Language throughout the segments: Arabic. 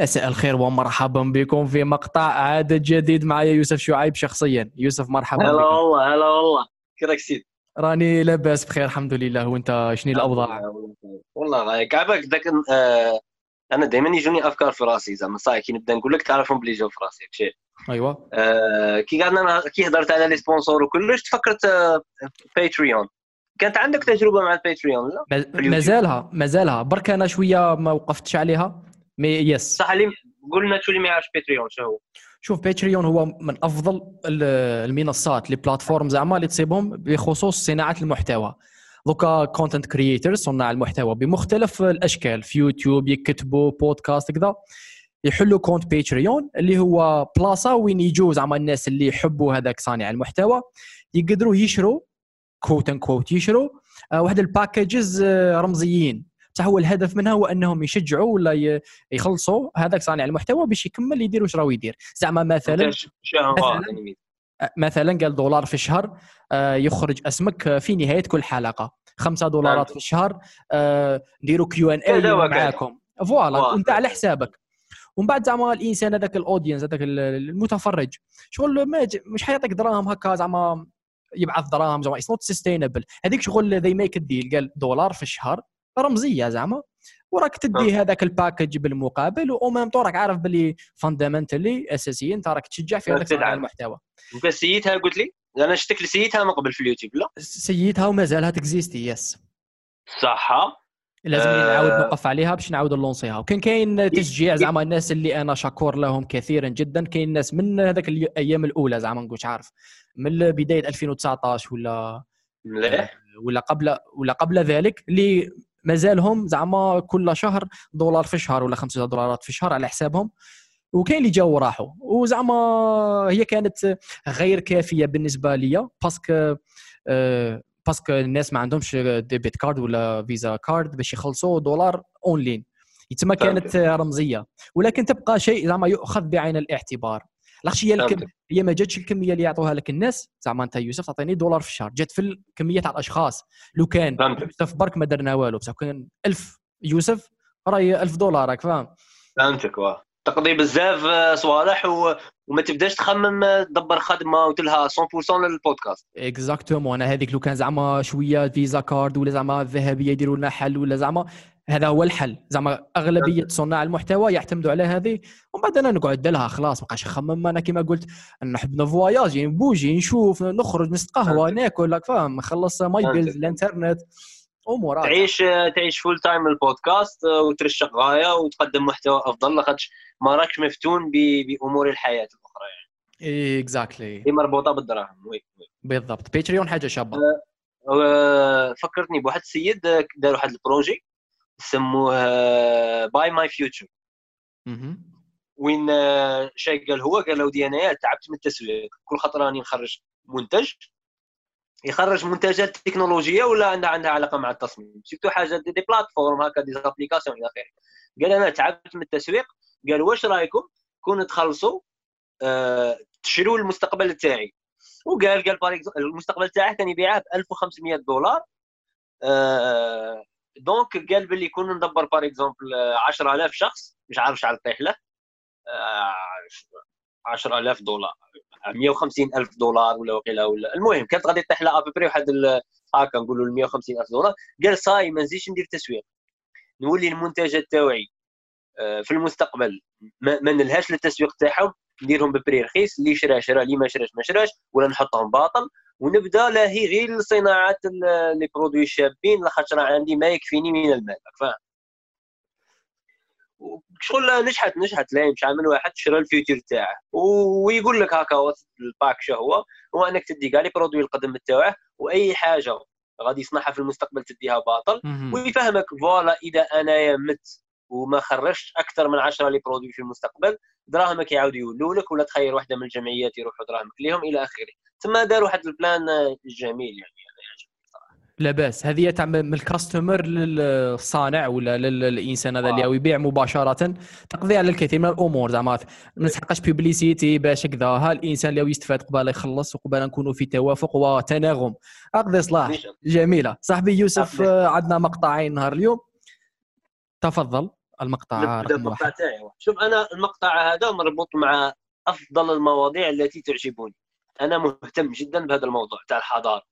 مساء الخير ومرحبا بكم في مقطع عدد جديد معي يوسف شعيب شخصيا. يوسف مرحبا هلا والله هلا والله. كيفك سيد؟ راني لاباس بخير الحمد لله. وانت شنو الأوضاع؟ والله كعبك ذاك آه أنا دائما يجوني أفكار في راسي زعما صاي كي نبدا نقول لك تعرفهم بلي جو في راسي شيء. أيوه. آه كي قعدنا كي هضرت على les sponsors وكلش تفكرت آه Patreon كانت عندك تجربة مع ال Patreon لا. مازالها مازالها. برك أنا شوية ما وقفتش عليها. mais yes صح لي قلنا شو اللي ما يعرفش Patreon شو هو؟ شوف Patreon هو من أفضل ال- المنصات les plateformes زعما اللي تصيبهم بخصوص صناعة المحتوى. دوكا content creators صناع المحتوى بمختلف الأشكال في يوتيوب يكتبوا بودكاست كذا. يحلوا compte Patreon اللي هو بلاصه وين يجوا زعما الناس اللي يحبوا هذاك صانع المحتوى يقدروا يشروا quote unquote يشروا آه، واحد ال packages آه، رمزيين. بصح هو الهدف منها هو أنهم يشجعوا ولا يخلصوا هذاك صانع المحتوى باش يكمل يدير واش راهو يدير زعما مثلا؟ يعني مثلا قال دولار في الشهر آه، يخرج أسمك في نهاية كل حلقة خمسة دولارات فهمت. في الشهر نديروا Q and A. معاكم voilà. وانت على حسابك ومن بعد زعما الإنسان هذاك ال audience هذاك ال- المتفرج شغل مش حيعطيك دراهم هكا زعما يبعث دراهم زعما it's not sustainable هذيك شغل they make ال deal قال دولار في الشهر رمزية زعما. وراك تدي هذاك ال package بالمقابل و même راك عارف باللي fundamentally اساسيا أنت راك تشجع في هذاك. المحتوى انت سيتها قلت لي أنا شفتك سيتها من قبل في اليوتيوب لا؟ سيتها ومازالها تكزيستي yes صح. لازم آه. نعاود نوقف عليها باش نعاود نلونسيها. وكان كاين تشجيع زعما الناس اللي أنا شكور لهم كثيرا جدا. كاين ناس من هذاك الأيام الأولى زعما نقولش عارف. من بداية 2019 ولا مليح. ولا قبل ولا قبل ذلك اللي مازالهم زعما كل شهر دولار في الشهر ولا خمسة دولارات في الشهر على حسابهم. وكاين اللي جاوا وراحوا. وزعما هي كانت غير كافية بالنسبة لي parce que آه، parce que الناس ما عندهمش debit card ولا Visa card باش يخلصوا دولار اونلاين تما كانت رمزية. ولكن تبقى شيء زعما يؤخذ بعين الاعتبار. لاخطش هي الكم. هي ما جاتش الكمية اللي يعطوها لك. الناس زعما انت يوسف تعطيني دولار في الشهر. جات في الكميه تاع الأشخاص. لو كان. يوسف برك ما درنا والو. بصح كان 1000 يوسف راهي 1000 دولار راك فاهم؟ فهمتك واه. تقضي بزاف آه، صوالح و... وما تبداش تخمم آه، تدبر خدمة وتلها 100% للبودكاست. exactement أنا هذيك لو كان زعما شوية Visa card ولا زعما الذهبيه يديروا لنا حل ولا زعما هذا هو الحل. زعما أغلبية صناع المحتوى يعتمدوا على هذه ومن بعد أنا نقعد لها خلاص ما بقاش نخمم أنا كما قلت نحب نفواياجي نبوجي نشوف نخرج نستقهوى ناكل راك فاهم نخلص my. bills الإنترنت امور. تعيش تعيش full time البودكاست وترشق غاية وتقدم محتوى أفضل لاخاطش ما راكش مفتون. بأمور الحياة الأخرى يعني. exactly هي مربوطة بالدراهم. oui بالضبط. Patreon حاجة شابة. فكرتني بواحد السيد دار واحد ال projet. سموه Buy My Future. وين آه، شي قال هو؟ قال له دي انايا تعبت من التسويق. كل خطرة راني نخرج منتج. يخرج منتجات تكنولوجية ولا عندها عندها علاقة مع التصميم. surtout حاجة des, des plateformes هكا des applications إلى آخره. قال أنا تعبت من التسويق. قال واش رأيكم؟ كون تخلصوا آه تشروا المستقبل تاعي. وقال قال المستقبل تاعه كان يبيعه ب 1500 دولار. آه donc قال باللي كون ندبر par exemple 10000 شخص مش عارف شحال طيح له. آه، 10000 دولار 150 ألف دولار ولا وقيلا ولا المهم كانت غادي تطيح لها après واحد هاكا نقولوا ال 150 ألف دولار. قال صاي ما نزيدش ندير تسويق. نولي المنتجات تاوعي آه، في المستقبل. ما نلهاش للتسويق تاعهم. نديرهم ب prix رخيص اللي شرا شرا اللي ما شراش ما شراش ولا نحطهم باطل. ونبدا لاهي غير صناعه ال- les produits الشابين لاخاطش راه عندي ما يكفيني من المال فاهم. شغل نجحت نجحت لا مش عامل واحد شرا ال futur تاعه. ويقول لك هكا ال pack شو هو؟ هو أنك تدي كاع les produits القدم تاعه وأي حاجة غادي يصنعها في المستقبل تديها باطل. ويفهمك voilà إذا أنايا مت وما خرجتش أكثر من 10 les produits في المستقبل دراهمك يعاودوا يولوا لك ولا تخير واحدة من الجمعيات يروحوا دراهمك ليهم إلى آخره. ثم داروا واحد ال plan جميل يعني. يعجبني صراحة. لا بأس. هذه تاع من ال customer للصانع ولا للإنسان هذا اللي آه. يبيع مباشرة. تقضي على الكثير من الأمور. زعما ما نسحقش publicité باش هكذا ها الإنسان اللي يستفاد قبل يخلص وقبل نكونوا في توافق وتناغم. أقضي صلاح. جميلة. صاحبي يوسف عندنا مقطعين نهار اليوم. تفضل. المقطع رقم واحد. شوف أنا المقطع هذا مربوط مع أفضل المواضيع التي تعجبني. أنا مهتم جدا بهذا الموضوع تاع الحضارة.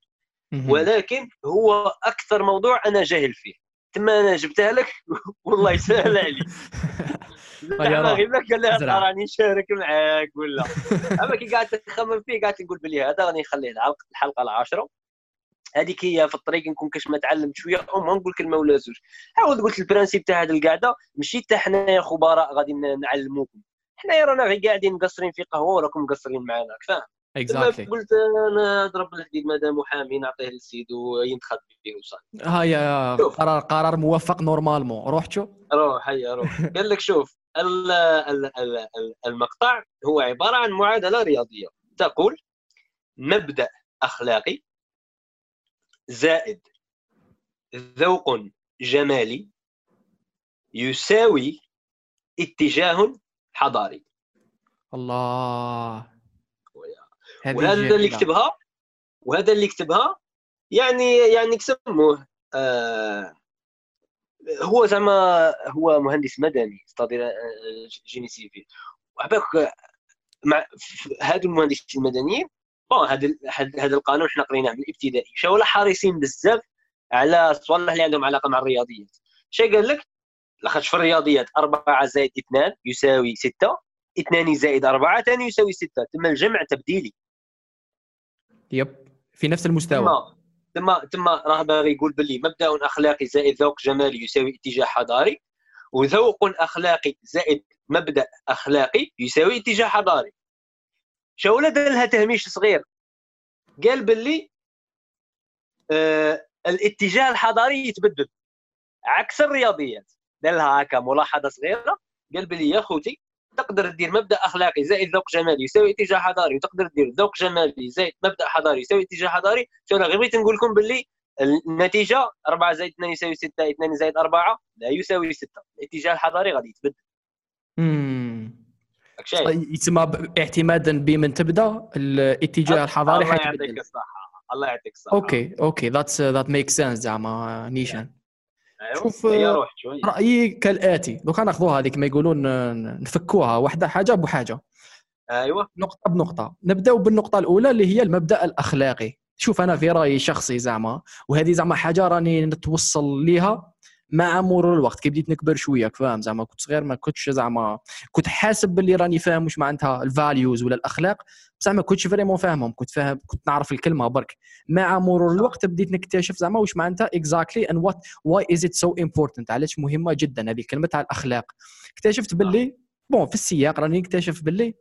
ولكن هو أكثر موضوع أنا جاهل فيه. تما أنا جبتها لك؟ والله يسهل عليك. زعما غير لك قال لي. راني نشارك معاك ولا. أما كي قعدت تخمم فيه قعدت نقول بلي هذا راني نخليه الحلقة العاشرة. هذيك هي في الطريق نكون كاش ما تعلمت شوية أو ما نقول كلمة ولا زوج. عاود قلت البرانسيب تاع هذه القعده ماشي حتى حنايا خبراء غادي نعلموكم. حنايا رانا غير قاعدين مقصرين في قهوة وراكم مقصرين معنا فاهم exactly قلت أنا اضرب الحديد مادام حامي نعطيه للسيد وينتخذ به وصال هاي شوف. قرار قرار موفق normalement روح شو روح هيا روح. قال لك شوف ال- ال- ال- ال- المقطع هو عبارة عن معادلة رياضية. تقول مبدأ أخلاقي زائد ذوق جمالي يساوي اتجاه حضاري. الله. وهذا اللي جميلة. كتبها وهذا اللي كتبها يعني يعني كسموه آه هو زعما هو مهندس مدني أستاذ génie civil وعباك مع هادو المهندسين المدنيين bon هذا هذا القانون حنا قريناه من الابتدائي. شاولا حريصين بزاف على الصوالح اللي عندهم علاقة مع الرياضيات. شي قال لك؟ لاخاطش في الرياضيات 4 زائد 2 يساوي 6 2 زائد 4 ثاني يساوي 6 تما الجمع تبديلي. يب في نفس المستوى. تما تما راه باغي يقول باللي مبدأ أخلاقي زائد ذوق جمالي يساوي اتجاه حضاري وذوق أخلاقي زائد مبدأ أخلاقي يساوي اتجاه حضاري. شاولا دار لها تهميش صغير. قال باللي آه الاتجاه الحضاري يتبدل. عكس الرياضيات. دار لها هكا ملاحظة صغيرة. قال باللي يا خوتي تقدر دير مبدأ أخلاقي زائد ذوق جمالي يساوي اتجاه حضاري. وتقدر دير ذوق جمالي زائد مبدأ حضاري يساوي اتجاه حضاري. شو أنا غير بغيت نقول لكم باللي النتيجة 4 زائد 2 يساوي 6 2 زائد 4 لا يساوي 6 الاتجاه الحضاري غادي يتبدل. يتسمى ب- اعتمادا بمن تبدا الاتجاه الحضاري الله يعطيك الصحة. الله يعطيك الصحة. okay okay. that's that make sense زعما نيشان. أيوة. شوف، شوي رايي كالاتي دوكا ناخذوها هذيك ما يقولون ن- نفكوها. واحدة حاجة بحاجه أيوه. نقطة بنقطة. نبداو بالنقطة الأولى اللي هي المبدأ الأخلاقي. شوف أنا في رأيي شخصي زعما وهذه زعما حاجة راني نتوصل ليها. مع مرور الوقت كي بديت نكبر شوية فاهم؟ زعما كنت صغير ما كنتش زعما كنت حاسب باللي راني فاهم واش معناتها ال values ولا الأخلاق بصح ما كنتش vraiment فاهمهم كنت فاهم كنت نعرف الكلمة برك. مع مرور الوقت بديت نكتشف زعما واش معناتها exactly and what why is it so important علاش مهمة جدا هذه الكلمة تاع الأخلاق. اكتشفت باللي bon في السياق راني نكتشف باللي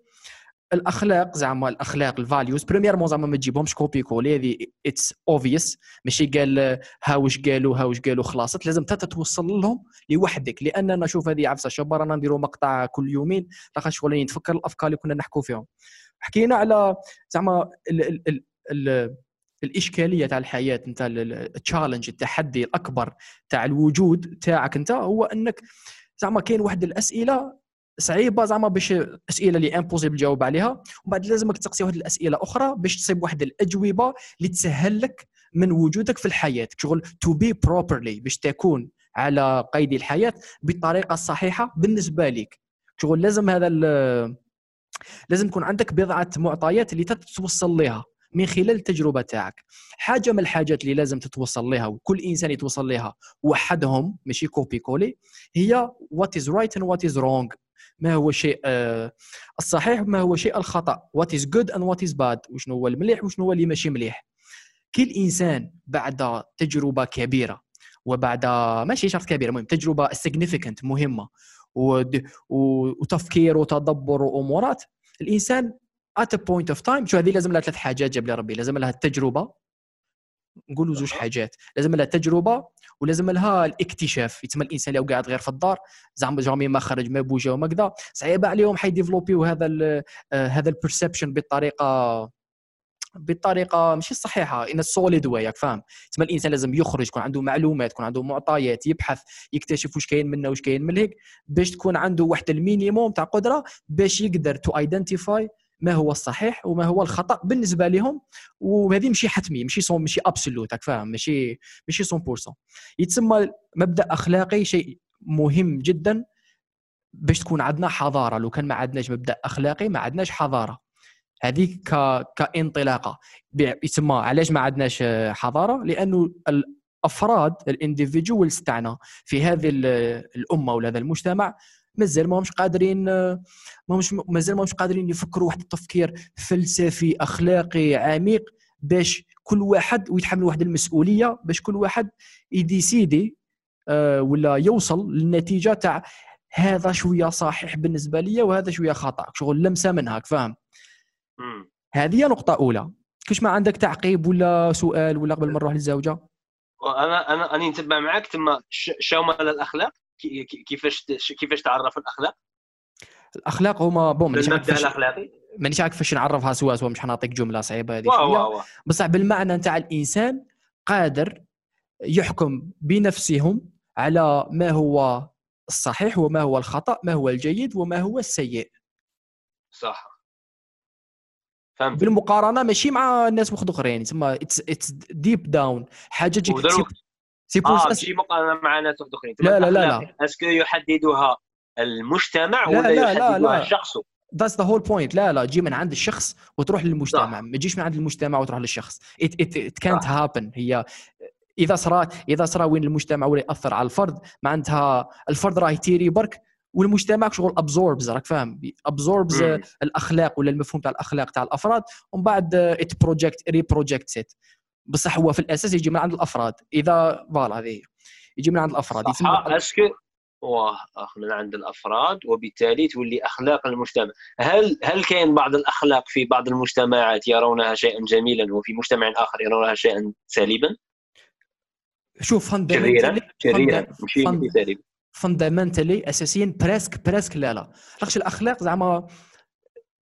الأخلاق زعما الأخلاق ال values premièrement زعما ما تجيبهمش copier-coller هذه it's obvious ماشي قال ها واش قالوا ها واش قالوا خلاصت لازم انت تتوصل لهم لوحدك. لأننا نشوف هذه عفسة شابة رانا نديروا مقطع كل يومين. لاخاطش شغل نتفكر الأفكار اللي كنا نحكوا فيهم. حكينا على زعما ال ال ال ال الإشكالية تاع الحياة انت ال challenge التحدي الأكبر تاع الوجود تاعك أنت هو أنك زعما كاين واحد الأسئلة صعيبه زعما باش أسئلة اللي impossible تجاوب عليها ومن بعد لازمك تسقسي واحد الأسئلة أخرى باش تصيب واحد الأجوبة اللي تسهل لك من وجودك في الحياة. شغل to be properly باش تكون على قيد الحياة بالطريقة الصحيحة بالنسبة لك شغل لازم هذا لازم يكون عندك بضعة معطيات اللي تتوصل لها من خلال التجربة تاعك. حاجة من الحاجات اللي لازم تتوصل لها وكل إنسان يتوصل لها وحدهم ماشي copier-coller هي what is right and what is wrong ما هو الشيء آه، الصحيح وما هو الشيء الخطأ. what is good and what is bad وشنو هو المليح وشنو هو اللي ماشي مليح. كل إنسان بعد تجربة كبيرة وبعد ماشي شرط كبيره المهم تجربة significant مهمة وتفكير وتدبر وأمورات الإنسان a point of time شو هذه لازم لها ثلاث حاجات جاب لي ربي لازم لها التجربه نقولوا زوج. حاجات. لازم لها التجربه ولازم لها الاكتشاف. يتسمى الإنسان لو قاعد غير في الدار. زعما jamais ما خرج ما بوجا وما كذا. صعيب عليهم حيديفلوبيو هذا ال آه، هذا ال perception بالطريقة بالطريقة ماشي الصحيحه in a solid way ياك فاهم؟ تسمى الإنسان لازم يخرج يكون عنده معلومات يكون عنده معطيات يبحث يكتشف واش كاين منه واش كاين من هيك باش تكون عنده واحد ال minimum تاع قدرة باش يقدر to identify ما هو الصحيح وما هو الخطأ بالنسبة لهم. وهذه ماشي حتمي ماشي صون ماشي absolute راك فاهم؟ ماشي ماشي 100% يتسمى مبدأ أخلاقي شيء مهم جدا باش تكون عندنا حضارة. لو كان ما عندناش مبدأ أخلاقي ما عندناش حضارة. هذه ك... كانطلاقة. يسمى علاش ما عندناش حضارة؟ لأنه الأفراد الإنديفيدوالز تاعنا في هذه الأمة ولا هذا المجتمع مازال ما همش قادرين ما همش مازال ما همش قادرين يفكروا واحد التفكير فلسفي أخلاقي عميق باش كل واحد ويتحمل واحد المسؤولية باش كل واحد يديسيدي آه، ولا يوصل للنتيجة تاع هذا شوية صحيح بالنسبة لي وهذا شوية خطأ شغل لمسة منها فاهم؟ هذه نقطة أولى. كاش ما عندك تعقيب ولا سؤال ولا قبل ما نروح للزوجة؟ أنا أنا أنا نتبع معك ثم شومل الأخلاق؟ كيفاش كيفاش تعرف الأخلاق؟ الأخلاق هما بون عارف الأخلاقي. مانيش عارف كيفاش نعرفها سوا سوا مش حنعطيك جملة صعيبة هذه بصح بالمعنى نتاع الإنسان قادر يحكم بنفسهم على ما هو الصحيح وما هو الخطأ ما هو الجيد وما هو السيء. صح. فهمت بالمقارنة ماشي مع الناس واحد أخرين تسمى it's deep down حاجة c'est pur آه ماشي مقارنة مع ناس أخرين. لا لا لا لا. est-ce que يحددها المجتمع ولا لا يحددها لا. لا. الشخص؟ that's the whole point لا لا تجي من عند الشخص وتروح للمجتمع. ما تجيش من عند المجتمع وتروح للشخص. ات كانت هابن هي إذا صرا إذا صرا وين المجتمع ولا يأثر على الفرد معناتها الفرد راه يتيري برك والمجتمع شغل absorbs راك فاهم؟ absorbs الأخلاق ولا المفهوم تاع الأخلاق تاع الأفراد ومن بعد it project reprojects it بصح هو في الأساس يجي من عند الأفراد إذا voilà هذه يجي من عند الأفراد est-ce que واه من عند الأفراد وبالتالي تولي أخلاق المجتمع. هل هل كاين بعض الأخلاق في بعض المجتمعات يرونها شيئا جميلا وفي مجتمع آخر يرونها شيئا سالبا؟ شوف fundamentally سالبا fundamentally اساسيا presque presque لا لا. الأخلاق زعما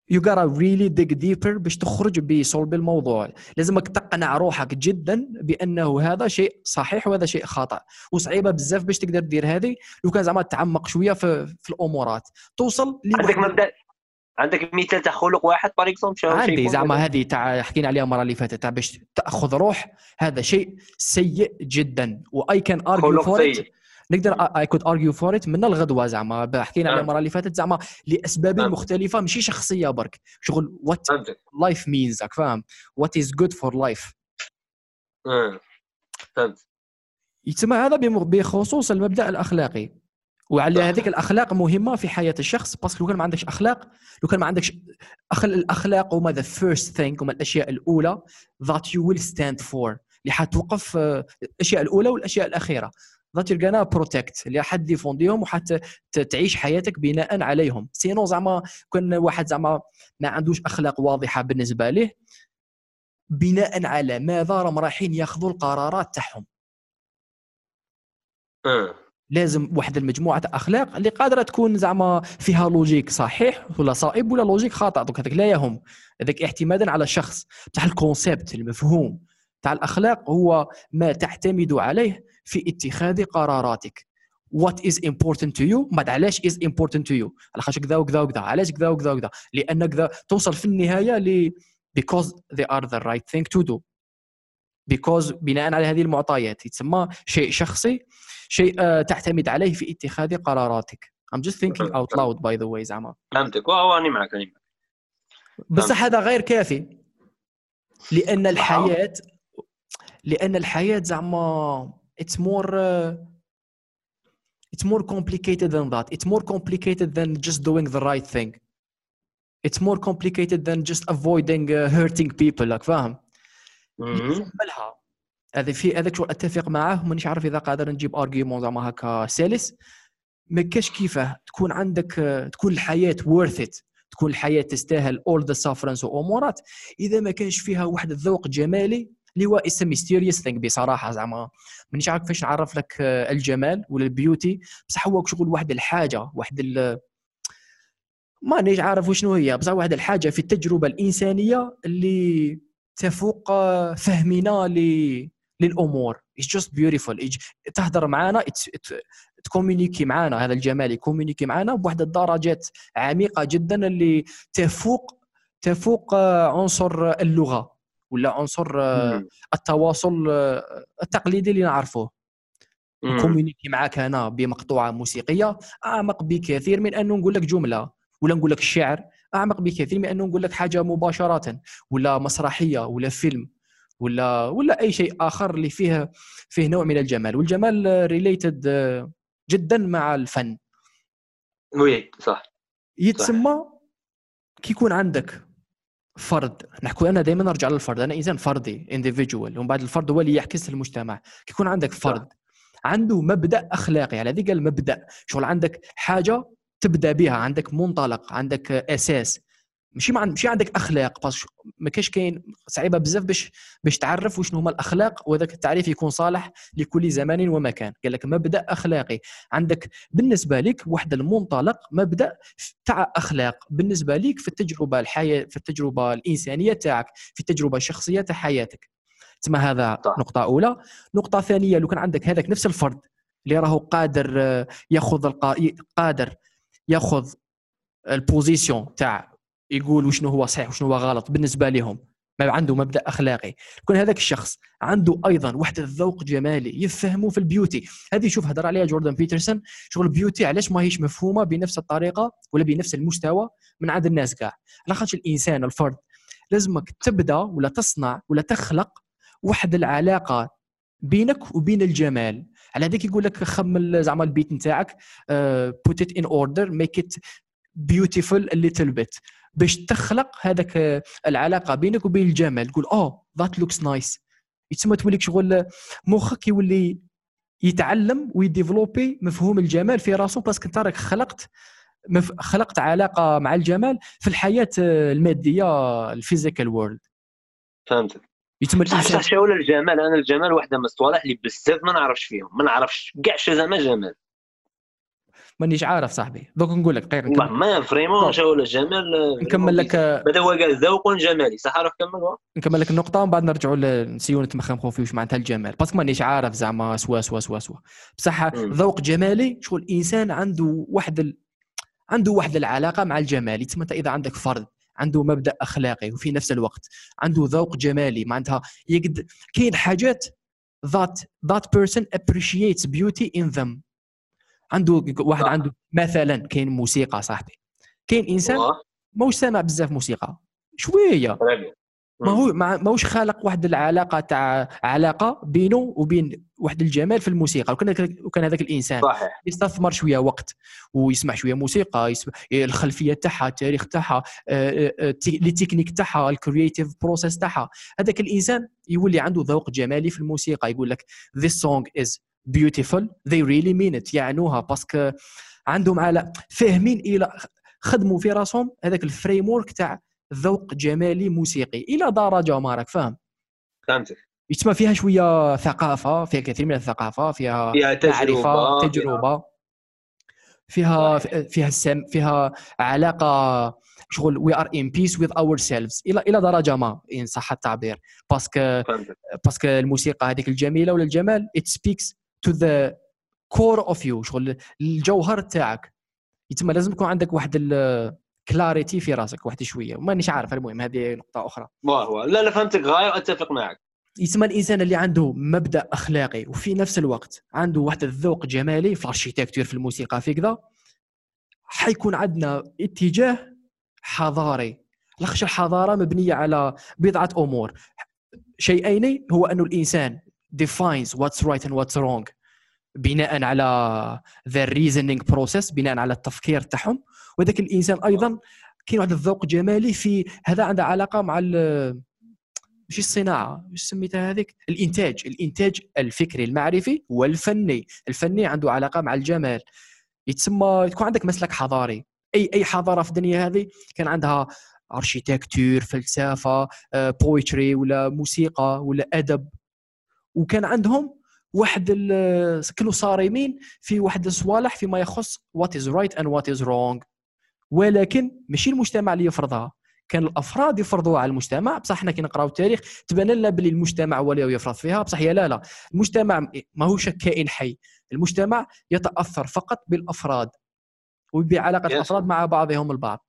you gotta really dig deeper باش تخرج بصلب الموضوع. لازمك تقنع روحك جدا بأنه هذا شيء صحيح وهذا شيء خطأ. وصعيبة بزاف باش تقدر دير هذه. لو كان زعما تعمق شوية في, في الأمورات. توصل عندك مبدأ؟ عندك مثال تاع خلق واحد par exemple عندي زعما هذه تاع حكينا عليها المرة اللي فاتت تاع باش تأخذ روح هذا شيء سيء جدا. و I can argue for نقدر I could argue for it من الغدوة زعما. حكينا على المرة اللي فاتت زعما لأسباب مختلفة ماشي شخصية برك. شغل what life means راك فاهم؟ what is good for life فهمت. يتسمى هذا بخصوص المبدأ الأخلاقي. وعلى هذيك الأخلاق مهمة في حياة الشخص parce que لو كان ما عندكش أخلاق لو كان ما عندكش أخل الأخلاق هما the first thing هما الأشياء الأولى that you will stand for اللي حتوقف آه، الأشياء الأولى والأشياء الأخيرة. that you're gonna protect اللي حديفونديهم وحتى تعيش حياتك بناء عليهم. sinon زعما كان واحد زعما ما عندوش أخلاق واضحة بالنسبة له بناء على ماذا راهم رايحين ياخذوا القرارات تاعهم. لازم واحد المجموعة أخلاق اللي قادرة تكون زعما فيها logique صحيح ولا صائب ولا logique خاطئ. دوك هذاك لا يهم. هذاك اعتمادا على الشخص تاع ال concept المفهوم تاع الأخلاق هو ما تعتمد عليه. في اتخاذ قراراتك. What is important to you? بعد علاش is important to you على خاطر كذا وكذا وكذا. علاش كذا وكذا وكذا؟ لأن كذا توصل في النهاية ل because they are the right thing to do. Because بناء على هذه المعطيات. يتسمى شيء شخصي شيء uh, تعتمد عليه في اتخاذ قراراتك. I'm just thinking out loud by the way زعما. فهمتك. وأني معك أني معك. بصح هذا غير كافي. لأن الحياة لأن الحياة زعما it's more uh, it's more complicated than that it's more complicated than just doing the right thing it's more complicated than just avoiding uh, hurting people like فاهم يحملها هذا في هذاك شو اتفق معاه مانيش عارف اذا قادر نجيب argument زعما هكا سلس ما كاش كيفاه تكون عندك تكون الحياة worth it تكون الحياة تستاهل all the sufferance وامورات اذا ما كانش فيها واحد الذوق جمالي اللي هو some mysterious thing بصراحة زعما. مانيش عارف كيفاش نعرف لك آه، الجمال ولا ال beauty بصح هو شغل واحد الحاجة واحد ال مانيش عارف وشنو هي. بصح واحد الحاجة في التجربة الإنسانية اللي تفوق آه، فهمنا ل للأمور. it's just beautiful تهضر معنا ت communiquer معنا هذا الجمال ي communiquer معنا بواحد الدرجات عميقة جدا اللي تفوق تفوق آه، عنصر اللغة. ولا عنصر آه، التواصل آه، التقليدي اللي نعرفوه. communicate معك أنا بمقطوعة موسيقية أعمق بكثير من أنه نقول لك جملة ولا نقول لك الشعر أعمق بكثير من أنه نقول لك حاجة مباشرة ولا مسرحية ولا فيلم ولا ولا أي شيء آخر اللي فيه فيه نوع من الجمال. والجمال related جدا مع الفن. oui صح. يتسمى كي يكون عندك فرد. نحكوا أنا دائما نرجع للفرد. أنا انسان فردي individual ومن بعد الفرد هو اللي يعكس المجتمع. كي يكون عندك فرد عنده مبدأ أخلاقي. على ذيك المبدأ. شغل عندك حاجة تبدأ بها. عندك منطلق عندك أساس. ماشي مع ماشي عندك أخلاق باش ما كاش كاين صعيبة بزاف باش باش تعرف وشنو هما الأخلاق وذاك التعريف يكون صالح لكل زمان ومكان. قال لك مبدأ أخلاقي. عندك بالنسبة لك واحد المنطلق مبدأ تاع أخلاق. بالنسبة لك في التجربة الحياة في التجربة الإنسانية تاعك في التجربة الشخصية تاع حياتك. تسمى هذا طبعا. نقطة أولى. نقطة ثانية لو كان عندك هذاك نفس الفرد اللي راهو قادر ياخذ القا... قادر ياخذ ال position تاع يقول وشنو هو صحيح وشنو هو غلط. بالنسبة لهم ما عنده مبدأ أخلاقي. يكون هذاك الشخص عنده أيضا واحد الذوق جمالي يفهمه في ال beauty. هذه شوف هضر عليها جوردن بيترسون. شغل ال beauty علاش ما هيش مفهومة بنفس الطريقة ولا بنفس المستوى من عند الناس كاع؟ على الإنسان الفرد لازمك تبدأ ولا تصنع ولا تخلق واحد العلاقة بينك وبين الجمال. على هذيك يقول لك خمل زعما البيت نتاعك put it in order make it beautiful little bit. باش تخلق هذاك العلاقة بينك وبين الجمال. تقول oh that looks nice يتسمى تولي شغل مخك يولي يتعلم وي développer مفهوم الجمال في راسه parce que انت راك خلقت مف... خلقت علاقة مع الجمال في الحياة المادية ال physical world فهمتك. يتم الانسان صح ولا الجمال. أنا الجمال واحدة من الصوالح اللي بزاف ما نعرفش فيهم. ما نعرفش كاع شو زعما جمال. مانيش عارف صاحبي. دوك نقول لك غير ما vraiment شو الجمال نكمل لك هذا هو؟ قال ذوق جمالي. صح روح كمل. نكمل لك النقطة ومن بعد نرجعوا نسيو نتمخمخوا في واش معناتها الجمال. parce que مانيش عارف زعما سوا سوا سوا سوا. بصح ذوق جمالي شغل الانسان عنده واحد ال... عنده واحد العلاقة مع الجمال يتسمى إذا عندك فرد عنده مبدأ أخلاقي وفي نفس الوقت عنده ذوق جمالي. معناتها يقد كاين حاجات that that person appreciates beauty in them. عنده واحد عنده مثلا كاين موسيقى صاحبي. كاين إنسان ماهوش سامع بزاف موسيقى. شوية. ما هو ماهوش خالق واحد العلاقة تاع علاقة بينه وبين واحد الجمال في الموسيقى. وكان وكان هذاك الإنسان. صحيح. يستثمر شوية وقت ويسمع شوية موسيقى يسمع الخلفية تاعها التاريخ تاعها آه، آه، التكنيك تاعها ال creative process تاعها. هذاك الإنسان يولي عنده ذوق جمالي في الموسيقى. يقول لك this song is beautiful. They really mean it. يعنوها parce que عندهم على فاهمين إلى خدموا في راسهم هذاك ال framework تاع ذوق جمالي موسيقي. إلى درجة ما راك فاهم؟ فهمتك. يتسمى فيها شوية ثقافة فيها كثير من الثقافة فيها, فيها تجربة معرفة تجربة. فيها فيها السم فيها علاقة شغل we are in peace with ourselves إلى إلى درجة ما إن صح التعبير. parce que parce que الموسيقى هذيك الجميلة ولا الجمال it speaks to the core of you شغل الجوهر تاعك. يتم لازم يكون عندك واحد clarity في راسك واحد شوية. مانيش عارف المهم هذه نقطة أخرى. هو لا لا فهمتك. غاية واتفق معك. يسمى الإنسان اللي عنده مبدأ أخلاقي وفي نفس الوقت عنده واحد الذوق جمالي في ال architecture في الموسيقى في كذا حيكون عندنا اتجاه حضاري. لاخش الحضارة مبنية على بضعة أمور. شيئين هو انه الإنسان defines what's right and what's wrong بناء على the reasoning process بناء على التفكير تاعهم. وذاك الإنسان أيضا كاين واحد الذوق جمالي في هذا عنده علاقة مع ماشي الصناعة واش سميتها هذيك؟ الإنتاج الإنتاج الفكري المعرفي والفني. الفني عنده علاقة مع الجمال. يتسمى تكون عندك مسلك حضاري. أي أي حضارة في الدنيا هذه كان عندها architecture فلسفة poetry ولا موسيقى ولا أدب. وكان عندهم واحد كانوا صارمين في واحد الصوالح فيما يخص what is right and what is wrong ولكن ماشي المجتمع اللي يفرضها. كان الأفراد يفرضوها على المجتمع بصح حنا كي نقراو التاريخ تبان لنا بلي المجتمع هو اللي يفرض فيها بصح هي لا لا. المجتمع ماهوش كائن حي. المجتمع يتأثر فقط بالأفراد وبعلاقة الأفراد مع بعضهم البعض.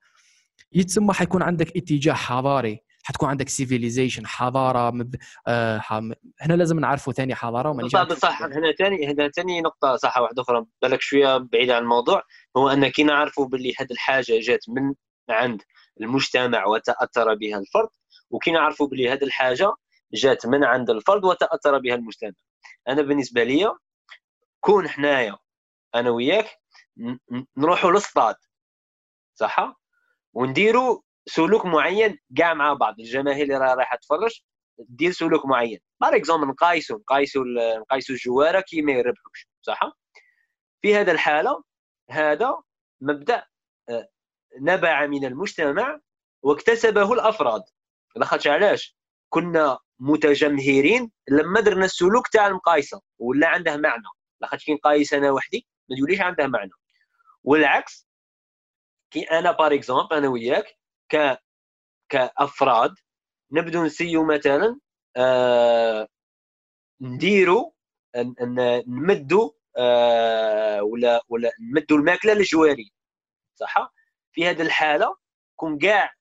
يتسمى حيكون عندك اتجاه حضاري. حتكون عندك civilization حضارة مب... آه حم... هنا لازم نعرفوا ثاني حضارة وما صح صح. هنا ثاني هنا ثاني نقطة صح واحدة أخرى. بالك شوية بعيده عن الموضوع هو ان كي نعرفوا باللي هذه الحاجة جات من عند المجتمع وتأثر بها الفرد وكي نعرفوا باللي هذه الحاجة جات من عند الفرد وتأثر بها المجتمع. أنا بالنسبة لي كون حنايا أنا وياك نروحوا للصطاد صح ونديروا سلوك معين كاع مع بعض. الجماهير اللي رايحة تفرج دير سلوك معين. par exemple نقايسوا نقايسوا نقايسوا الجوارة كي ما يربحوش صح في هذا الحالة هذا مبدأ آه، نبع من المجتمع واكتسبه الأفراد. لاخاطش علاش؟ كنا متجمهرين لما درنا السلوك تاع المقايسة ولا عنده معنى. لاخاطش كي نقايس أنا وحدي ما تقوليش عنده معنى. والعكس كي أنا par exemple أنا وياك ك كأفراد نبدو نسيو مثلا آه نديروا نمدوا آه ولا ولا نمدوا الماكلة للجواري صح؟ في هذه الحالة كون كاع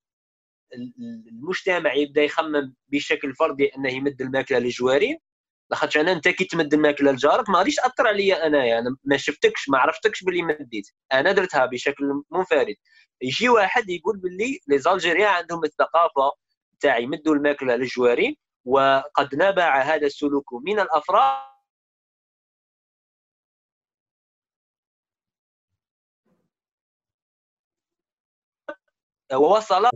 المجتمع يبدأ يخمم بشكل فردي أنه يمد الماكلة للجواري لاخاطش أنا انت كي تمد الماكله لجارك ما غاديش تأثر عليا انايا أنا ما شفتكش ما عرفتكش باللي مديت. أنا درتها بشكل منفرد. يجي واحد يقول باللي لي زالجيريان عندهم الثقافة تاع يمدوا الماكلة للجوارين وقد نبع هذا السلوك من الأفراد. ووصل.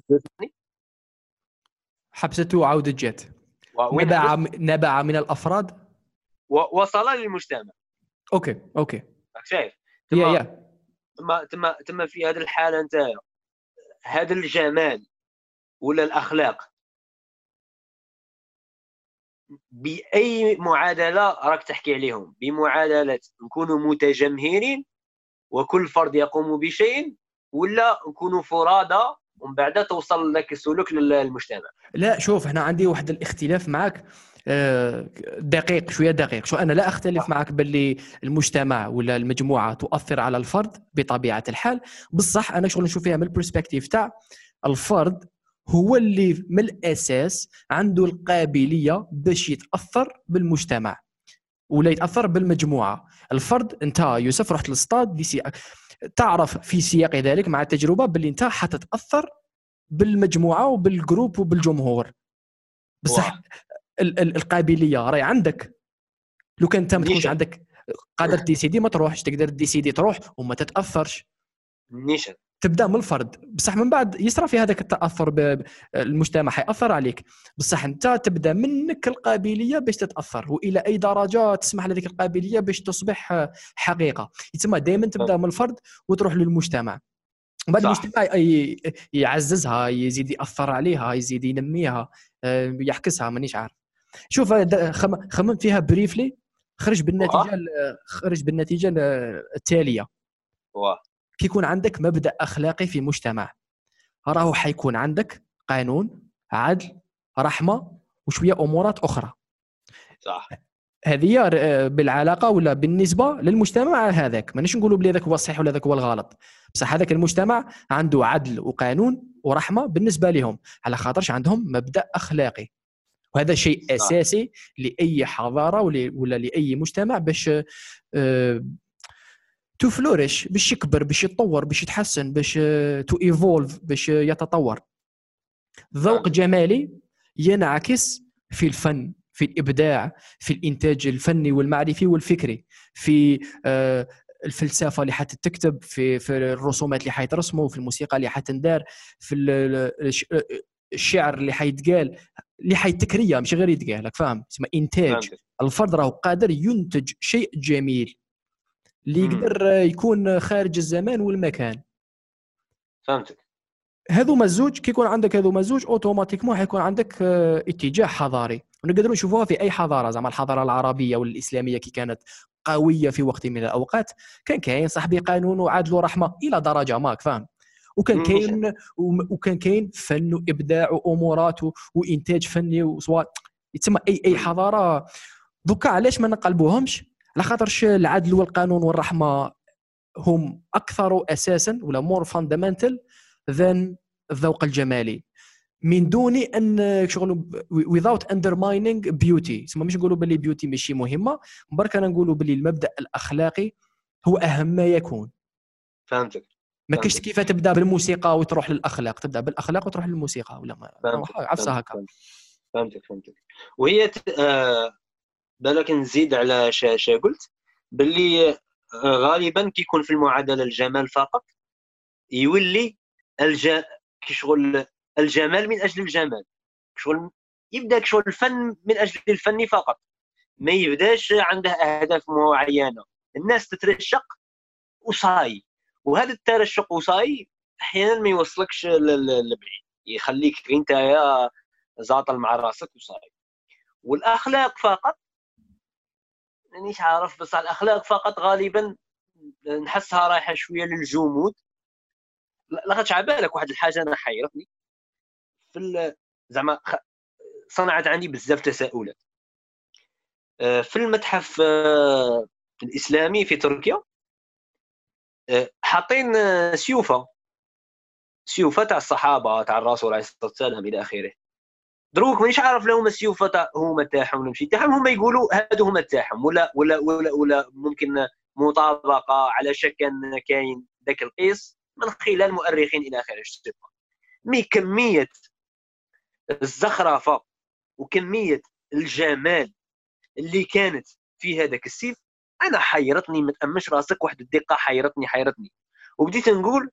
حبسته وعودة جت. نبع نبع من الأفراد؟ وصل للمجتمع. okay okay. شايف؟ yeah yeah. ثم ثم ثم في هذه الحالة أنت هذا الجمال ولا الأخلاق؟ بأي معادلة راك تحكي عليهم؟ بمعادلة نكونوا متجمهرين وكل فرد يقوم بشيء ولا نكونوا فرادى ومن بعد توصل لك السلوك للمجتمع. لا شوف هنا عندي واحد الاختلاف معك آه، دقيق شوية دقيق. شو أنا لا أختلف معك باللي المجتمع ولا المجموعة تؤثر على الفرد بطبيعة الحال. بصح أنا شغل نشوف فيها من ال perspective تاع الفرد هو اللي من الأساس عنده القابلية باش يتأثر بالمجتمع ولا يتأثر بالمجموعة. الفرد أنت يوسف رحت لل stade ici... تعرف في سياق ذلك مع التجربة باللي انت حتتأثر بالمجموعة وبال groupe وبالجمهور. بصح القابلية راهي عندك. لو كان انت ما تكونش عندك قادر ديسيدي ما تروحش تقدر ديسيدي تروح وما تتأثرش. نيشان تبدأ من الفرد. بصح من بعد يصرى في هذاك التأثر بالمجتمع حيأثر عليك. بصح أنت تبدأ منك القابلية باش تتأثر وإلى أي درجة تسمح لهذيك القابلية باش تصبح حقيقة. يتسمى دائما تبدأ من الفرد وتروح للمجتمع. بعد المجتمع يعززها يزيد يأثر عليها يزيد ينميها آه، يحكسها مانيش عارف. شوف خممت فيها briefly خرج بالنتيجة خرج بالنتيجة التالية. كي يكون عندك مبدأ أخلاقي في مجتمع. راهو حيكون عندك قانون عدل رحمة وشوية أمورات أخرى. صح. هذه بالعلاقة ولا بالنسبة للمجتمع هذاك. مانيش نقولوا بلي هذاك هو الصحيح ولا هذاك هو الغلط. بصح هذاك المجتمع عنده عدل وقانون ورحمة بالنسبة لهم. على خاطرش عندهم مبدأ أخلاقي. وهذا شيء أساسي لأي حضارة ولا لأي مجتمع باش to flourish باش يكبر باش يتطور باش يتحسن باش to evolve باش يتطور. ذوق جمالي ينعكس في الفن في الإبداع في الإنتاج الفني والمعرفي والفكري في آه، الفلسفة اللي حتتكتب في في الرسومات اللي حيترسموا في الموسيقى اللي حتندار في الشعر اللي حيتقال اللي حيتكريه مش غير يتقال لك فاهم؟ اسمه إنتاج. الفرد راه قادر ينتج شيء جميل. اللي يقدر يكون خارج الزمان والمكان. فهمتك. هذو مزوج كي يكون عندك هذو مزوج أوتوماتيكمون حيكون عندك آه، اتجاه حضاري. ونقدروا نشوفوها في أي حضارة زعما الحضارة العربية والإسلامية كي كانت قوية في وقت من الأوقات. كان كاين صاحبي قانون وعدل ورحمة إلى درجة ماك فاهم وكان كاين وكان كاين فن وإبداع وأمورات وإنتاج فني وسواء يتسمى اي أي حضارة. donc علاش ما نقلبوهمش؟ على خاطرش العدل والقانون والرحمة هم أكثر أساسا ولا more fundamental than الذوق الجمالي. من دون أن شغل without undermining beauty. تسمى مش نقولوا باللي beauty ماشي مهمة برك أنا نقولوا باللي المبدأ الأخلاقي هو أهم ما يكون. فهمتك. ما كاينش كيف تبدأ بالموسيقى وتروح للأخلاق تبدأ بالأخلاق وتروح للموسيقى ولا ما؟ عفسة هكا. فهمتك فهمتك وهي آه بالك نزيد على شا قلت. باللي آه، غالبا كيكون في المعادلة الجمال فقط. يولي الج... كشغل الجمال من أجل الجمال. شغل يبدأ شغل الفن من أجل الفن فقط. ما يبدأش عنده أهداف معينة. الناس تترشق وصاي. وهذا الترشق وصاي أحيانا ما يوصلكش لبعيد. يخليك أنت يا زاطل مع راسك وصاي. والأخلاق فقط مانيش عارف بس الأخلاق فقط غالبا نحسها رايحة شوية للجمود. لاخاطش على بالك واحد الحاجة أنا حيرتني في زعما صنعت عندي بزاف تساؤلات. آه، في المتحف آه، الإسلامي في تركيا آه، حاطين سيوفة. سيوفة تاع الصحابة تاع الرسول عليه الصلاة والسلام إلى آخره. دروك مانيش عارف لهم السيوفه تاع هما تاعهم ولا ماشي. تاعهم هما يقولوا هادو هما تاعهم ولا ولا ولا ولا ممكن مطابقة على شكل كاين ذاك القيس من خلال مؤرخين إلى آخره mais كمية الزخرفة وكمية الجمال اللي كانت في هذاك السيف أنا حيرتني ما تأمنش راسك واحد الدقة حيرتني حيرتني. وبديت نقول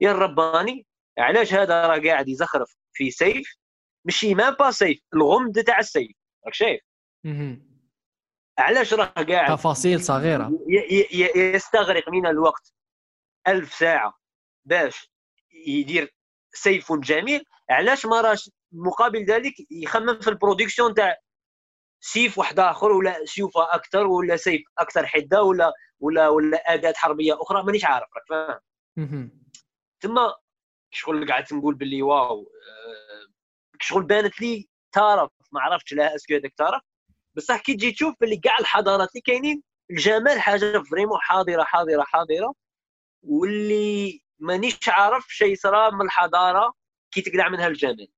يا الرباني علاش هذا راه قاعد يزخرف في سيف؟ ماشي ما با سيف الغمد تاع السيف. راك شايف؟ علاش راه قاعد؟ تفاصيل صغيرة. يستغرق من الوقت ألف ساعة باش يدير سيف جميل. علاش ما راش مقابل ذلك يخمم في ال production تاع سيف واحد آخر ولا سيوفه أكثر ولا سيف أكثر حدة ولا ولا ولا أداة حربية أخرى؟ مانيش عارف راك فاهم؟ ثم شغل قعدت نقول باللي واو آه، شغل بانت لي تعرف ما عرفتش لا est-ce que هذاك تعرف بصح كي تجي تشوف باللي كاع الحضارات اللي كاينين الجمال حاجة vraiment حاضرة حاضرة حاضرة. واللي مانيش عارف شيء صرا من الحضارة كي تقلع منها الجمال.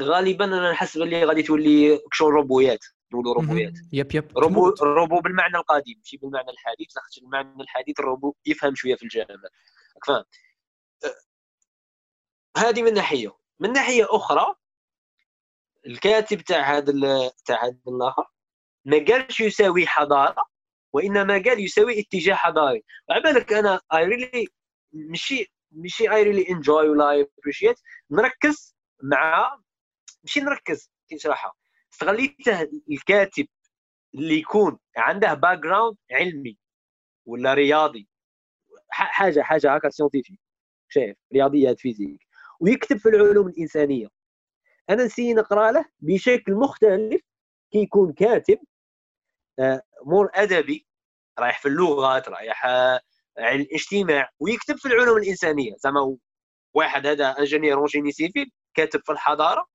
غالبا أنا نحس باللي غادي تولي كشغل روبويات نقولوا روبويات. yep yep. روبو روبو بالمعنى القديم ماشي بالمعنى الحديث. لاخاطش المعنى الحديث الروبو يفهم شوية في الجمال. فاهم؟ أه، هذه من ناحية. من ناحية أخرى الكاتب تاع هذا تاع هذا الآخر ما قالش يساوي حضارة وإنما قال يساوي اتجاه حضاري. على بالك أنا I really ماشي ماشي I really enjoy ولا appreciate نركز مع ماشي نركز كي نشرحها استغليته الكاتب اللي يكون عنده background علمي ولا رياضي. حاجة حاجة هكا scientifique شايف؟ رياضيات physique ويكتب في العلوم الإنسانية. أنا n'essaye نقرا له بشكل مختلف كي يكون كاتب آه، more أدبي رايح في اللغات رايح آه، الاجتماع ويكتب في العلوم الإنسانية. زعما واحد هذا engineer en génie civil كاتب في الحضارة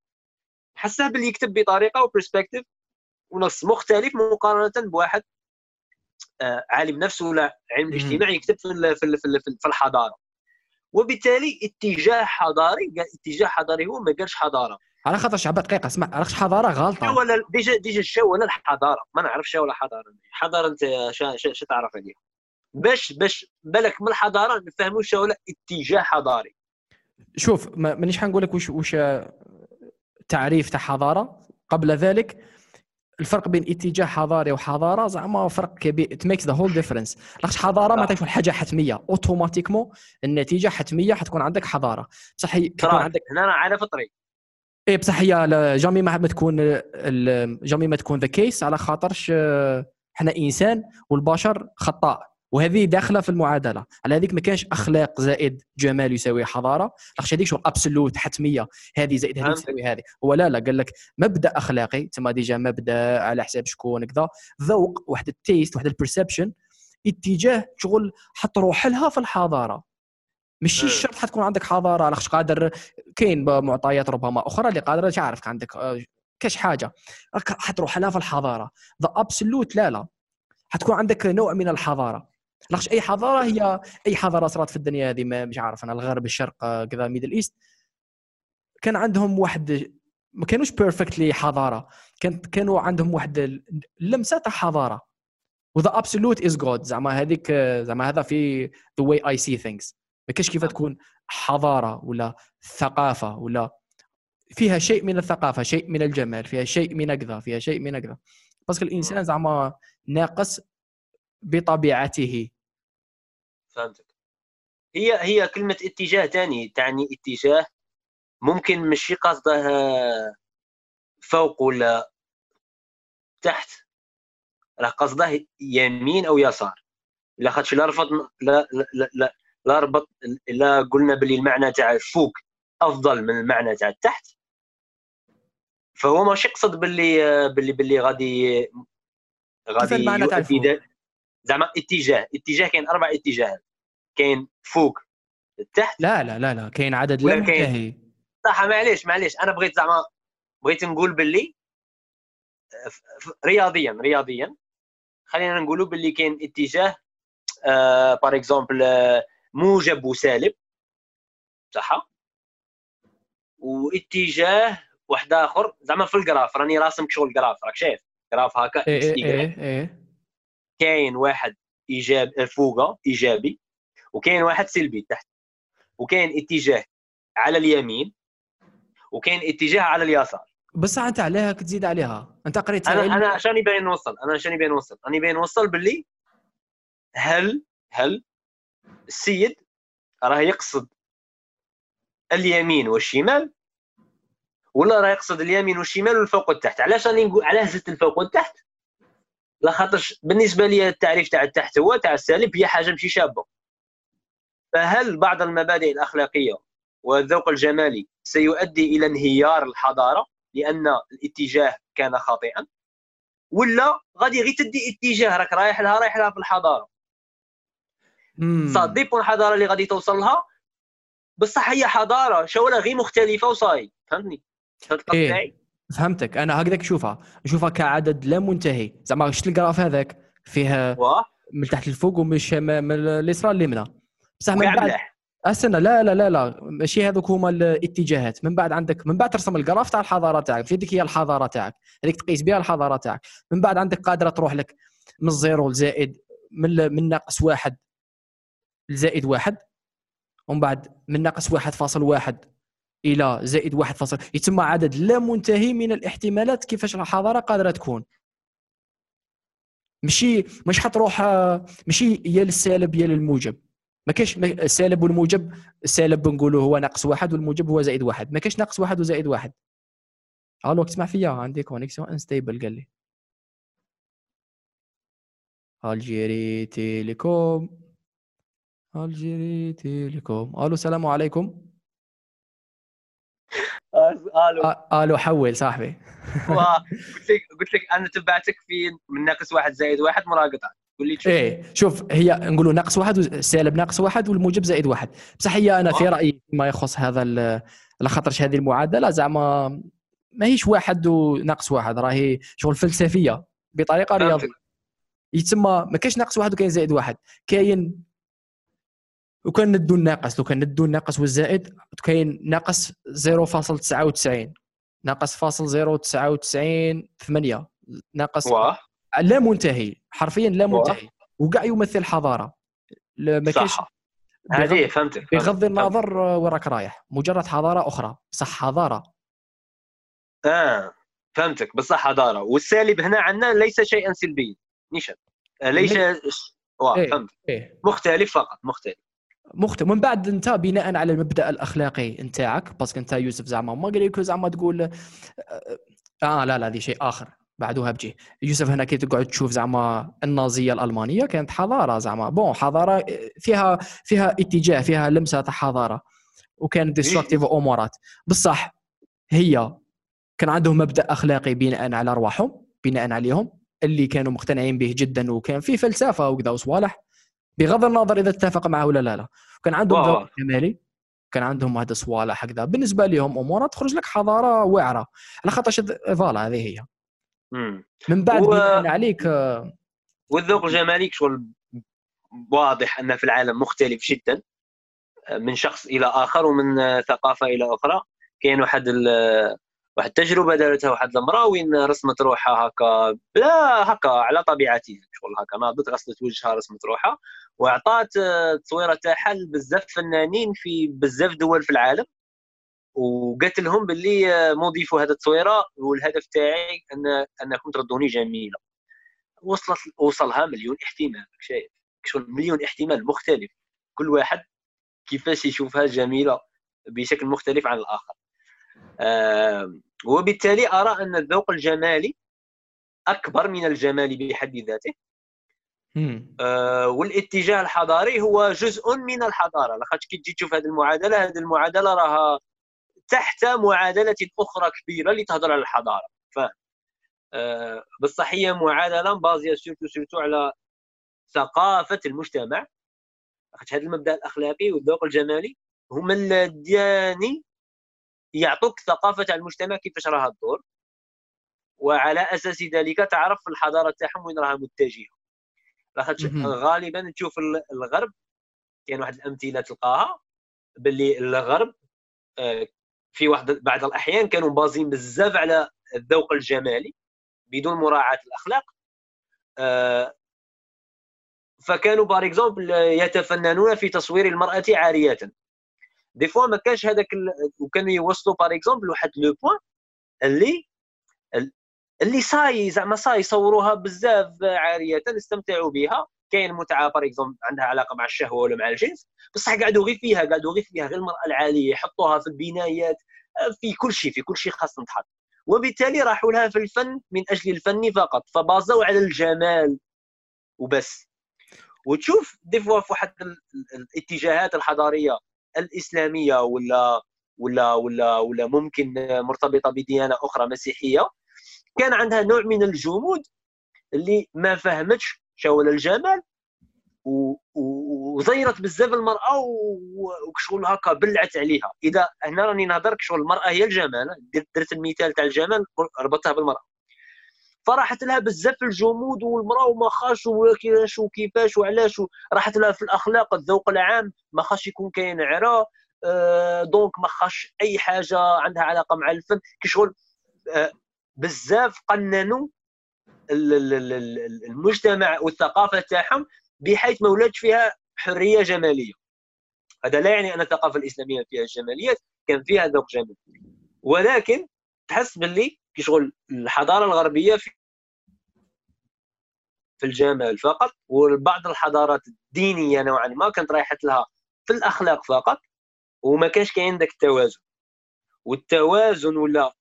حسه باللي يكتب بطريقة و perspective ونص مختلف مقارنة بواحد آه، عالم نفس ولا علم الاجتماع يكتب في في في الحضارة. وبالتالي اتجاه حضاري اتجاه حضاري هو ما قالش حضارة. على خاطر شعب دقيقة اسمع علاش حضارة غلطة. ولا ديجا ديجا الشو ولا الحضارة؟ ما نعرفش ولا حضارة. حضارة أنت شو تعرف عليها باش باش بالك من الحضارة؟ نفهموا شو ولا اتجاه حضاري. شوف مانيش حنقول لك وش وش تعريف تاع حضارة. قبل ذلك الفرق بين اتجاه حضاري وحضارة زعما فرق كبير. it makes the whole difference لاخاطش حضارة ما تعرف حاجة حتمية. automatiquement النتيجة حتمية حتكون عندك حضارة. بصح يكون عندك هنا على فطري اي بصح هي jamais ما تكون jamais ما تكون the case على خاطرش إحنا إنسان والبشر خطاء وهذه داخلة في المعادلة. على هذيك ما كانش أخلاق زائد جمال يساوي حضارة. لاخاطش هذيك شغل absolute حتمية. هذه زائد هذه تساوي هذه. هو لا لا قال لك مبدأ أخلاقي تما déjà مبدأ على حساب شكون كذا ذوق واحد ال taste واحد ال perception اتجاه شغل حتروح لها في الحضارة. ماشي الشرط إيه. حتكون عندك حضارة على قادر. كاين معطيات ربما أخرى اللي قادرة تعرف عندك آه، كاش حاجة. حتروح لها في الحضارة. the absolute لا لا. حتكون عندك نوع من الحضارة. لاخش أي حضارة هي أي حضارة صارت في الدنيا هذه مش عارف أنا الغرب الشرق كذا Middle East كان عندهم واحد ما كانوش perfectly حضارة. كان كانوا عندهم واحد اللمسه تاع حضارة. و the absolute is good زعما هذيك زعما هذا في the way I see things ما كاينش كيف تكون حضارة ولا ثقافة ولا فيها شيء من الثقافة شيء من الجمال فيها شيء من كذا فيها شيء من كذا. باسكو الانسان زعما ناقص بطبيعته. فهمتك. هي هي كلمة اتجاه ثاني تعني اتجاه ممكن ماشي قصده فوق ولا تحت. راه قصده يمين أو يسار. الا خاطش لا رفض لا لا لا, لا ربط لا قلنا باللي المعنى تاع فوق أفضل من المعنى تاع تحت فهو ماشي يقصد باللي باللي باللي غادي غادي المعنى تاع زعما اتجاه اتجاه كاين أربع اتجاهات. كاين فوق تحت لا لا لا لا كاين عدد لا منتهي. صح معليش معليش. أنا بغيت زعما بغيت نقول باللي رياضيا رياضيا. خلينا نقولوا باللي كاين اتجاه آه par exemple آه موجب وسالب صح واتجاه واحد آخر زعما في ال graph راني راسم شغل graph راك شايف؟ graph هكا إيه إيه إيه إيه. كاين واحد إيجاب فوقه إيجابي وكاين واحد سلبي تحت وكاين اتجاه على اليمين وكاين اتجاه على اليسار. بس انت عليها تزيد عليها. أنت قريت أنا أنا عشان باين نوصل؟ أنا عشان باين نوصل؟ أنا باين نوصل باللي هل هل السيد راه يقصد اليمين والشمال ولا راه يقصد اليمين والشمال والفوق والتحت؟ علاش راني نقول علاش زدت الفوق والتحت؟ لا خاطرش بالنسبة لي التعريف تاع التحت هو تاع السالب هي حاجة ماشي شابة. فهل بعض المبادئ الأخلاقية والذوق الجمالي سيؤدي إلى انهيار الحضارة لأن الاتجاه كان خاطئا؟ ولا غادي غير تدي اتجاه راك رايح لها رايح لها في الحضارة. ça dépend الحضارة اللي غادي توصل لها بصح هي حضارة شولة غير مختلفة وصاي. فهمتني؟ فهمت إيه. فهمتك. أنا هكذاك نشوفها نشوفها كعدد لا منتهي. زعما شفت ال graph هذاك. فيه من تحت الفوق ومن من اليسار لليمنى. بصح من بعد استنى. لا لا لا لا. ماشي هذوك هما الاتجاهات. من بعد عندك من بعد ترسم ال graph تاع الحضارة تاعك. في هذيك هي الحضارة تاعك. هذيك تقيس بها الحضارة تاعك. من بعد عندك قادرة تروح لك من الزيرو لزائد من من ناقص واحد. لزائد واحد ومن بعد من ناقص واحد فاصل واحد إلى زائد واحد فاصل. يتم عدد لا منتهي من الاحتمالات كيفاش الحضارة قادرة تكون. ماشي مش حتروح ماشي يا للسالب يا للموجب. ما كاينش السالب والموجب السالب بنقولوا هو ناقص واحد والموجب هو زائد واحد. ما كاينش ناقص واحد وزائد واحد. ألو تسمع فيا؟ عندي connexion instable قال لي. Algérie Télécom. Algérie Télécom. ألو السلام عليكم. ألو ألو. حول صاحبي. قلت لك قلت لك أنا تبعتك في من ناقص واحد زائد واحد مراقطه قول لي إيه شوف هي نقولوا ناقص واحد سالب ناقص واحد والموجب زائد واحد. بصح هي أنا في رأيي ما يخص هذا لخاطرش هذه المعادلة زعما ما هيش واحد وناقص واحد راهي شغل فلسفية. بطريقة رياضية. يتسمى ما كاينش ناقص واحد وكاين زائد واحد. كاين وكان ندو الناقص لو كان ندو الناقص والزائد كاين ناقص 0.99 ناقص فاصل 0.99 8 ناقص واه. لا منتهي حرفيا لا منتهي وكاع يمثل حضارة. ما كاينش هذه فهمتك بغض النظر وين راك رايح مجرد حضارة أخرى بصح حضارة. آه فهمتك بصح حضارة. والسالب هنا عندنا ليس شيئا سلبيا نيشان. ليس واه إيه. فهمت إيه. مختلف فقط مختلف. مختلف من بعد انت بناء على المبدأ الأخلاقي نتاعك parce que انت يوسف زعما ما قال زعما تقول آه, آه لا لا هذه شيء آخر بعدها بجي. يوسف هنا كي تقعد تشوف زعما النازية الألمانية كانت حضارة زعما. bon حضارة فيها فيها اتجاه فيها لمسة تاع حضارة وكانت destructive أمورات. بصح هي كان عندهم مبدأ أخلاقي بناء على أرواحهم بناء عليهم اللي كانوا مقتنعين به جدا وكان في فلسفة وكذا وصوالح. بغض النظر إذا اتفق معه ولا لا لا. كان عندهم ذوق جمالي كان عندهم هذا صوالح هكذا بالنسبة لهم امور تخرج لك حضارة واعره على خاطر voilà هذه هي. من بعد و... عليك آه، والذوق الجمالي شغل واضح أن في العالم مختلف جدا من شخص إلى آخر ومن ثقافة إلى أخرى. كاين واحد واحد التجربه دارتها واحد المراه وين رسمت روحها هكا لا هكا على طبيعتها شغل هكا ناضت غسلت وجهها رسمت روحها وعطات التصويره تاعها لبزاف فنانين في بزاف دول في العالم وقالت لهم باللي مضيفوا هذه التصويرة والهدف تاعي ان أنكم تردوني جميلة. وصلت وصلها مليون احتمال شايف؟ شغل مليون احتمال مختلف. كل واحد كيفاش يشوفها جميلة بشكل مختلف عن الآخر. آه وبالتالي أرى أن الذوق الجمالي أكبر من الجمال بحد ذاته. آه والاتجاه الحضاري هو جزء من الحضارة. لاخاطش كي تجي تشوف هذه المعادلة. هذه المعادلة راها تحت معادلة أخرى كبيرة اللي تهضر على الحضارة. ف آه بصح هي معادلة basée surtout surtout على ثقافة المجتمع. هذا المبدأ الأخلاقي والذوق الجمالي هما اللذان يعطوك ثقافة المجتمع كيفاش راها تدور. وعلى أساس ذلك تعرف الحضارة تاعهم وين راها متجهه لاخاطش غالبا تشوف الغرب كاين واحد الأمثلة تلقاها باللي الغرب آه، في واحد بعض الأحيان كانوا بازين بزاف على الذوق الجمالي بدون مراعاة الأخلاق آه، فكانوا par exemple يتفننون في تصوير المرأة عارية. des fois ما كانش هذاك وكانوا يوصلوا par exemple واحد le point اللي اللي صاي زعما صاي يصوروها بزاف عاريه استمتعوا بها كاين متعه par exemple عندها علاقه مع الشهوه ولا مع الجنس بصح قعدوا غير فيها قعدوا غير فيها غير المراه العاليه يحطوها في البنايات في كل شيء في كل شيء خاص نتحط وبالتالي راحوا لها في الفن من أجل الفن فقط فبازوا على الجمال وبس وتشوف دي فوا في واحد الاتجاهات الحضاريه الإسلامية ولا ولا ولا ولا ممكن مرتبطة بديانة أخرى مسيحية كان عندها نوع من الجمود اللي ما فهمتش شاول الجمال وزيرت بزاف المرأة وكشغل هكا بلعت عليها. إذا هنا راني نهضر كشغل المرأة هي الجمال درت المثال تاع الجمال ربطتها بالمرأة. فراحت لها بزاف الجمود والمرأة وما خاش وكيفاش وكيفاش وعلاش راحت لها في الأخلاق الذوق العام. ما خاش يكون كاين عرا. آه دونك ما خاش أي حاجة عندها علاقة مع الفن. كشغل آه بزاف قننوا المجتمع والثقافة تاعهم بحيث ما ولاتش فيها حرية جمالية. هذا لا يعني أن الثقافة الإسلامية فيها الجماليات كان فيها ذوق جمالي. ولكن تحس باللي كي شغل الحضارة الغربية في في الجمال فقط وبعض الحضارات الدينية نوعا ما كانت رايحة لها في الأخلاق فقط وما كانش كاين ذاك التوازن. والتوازن ولا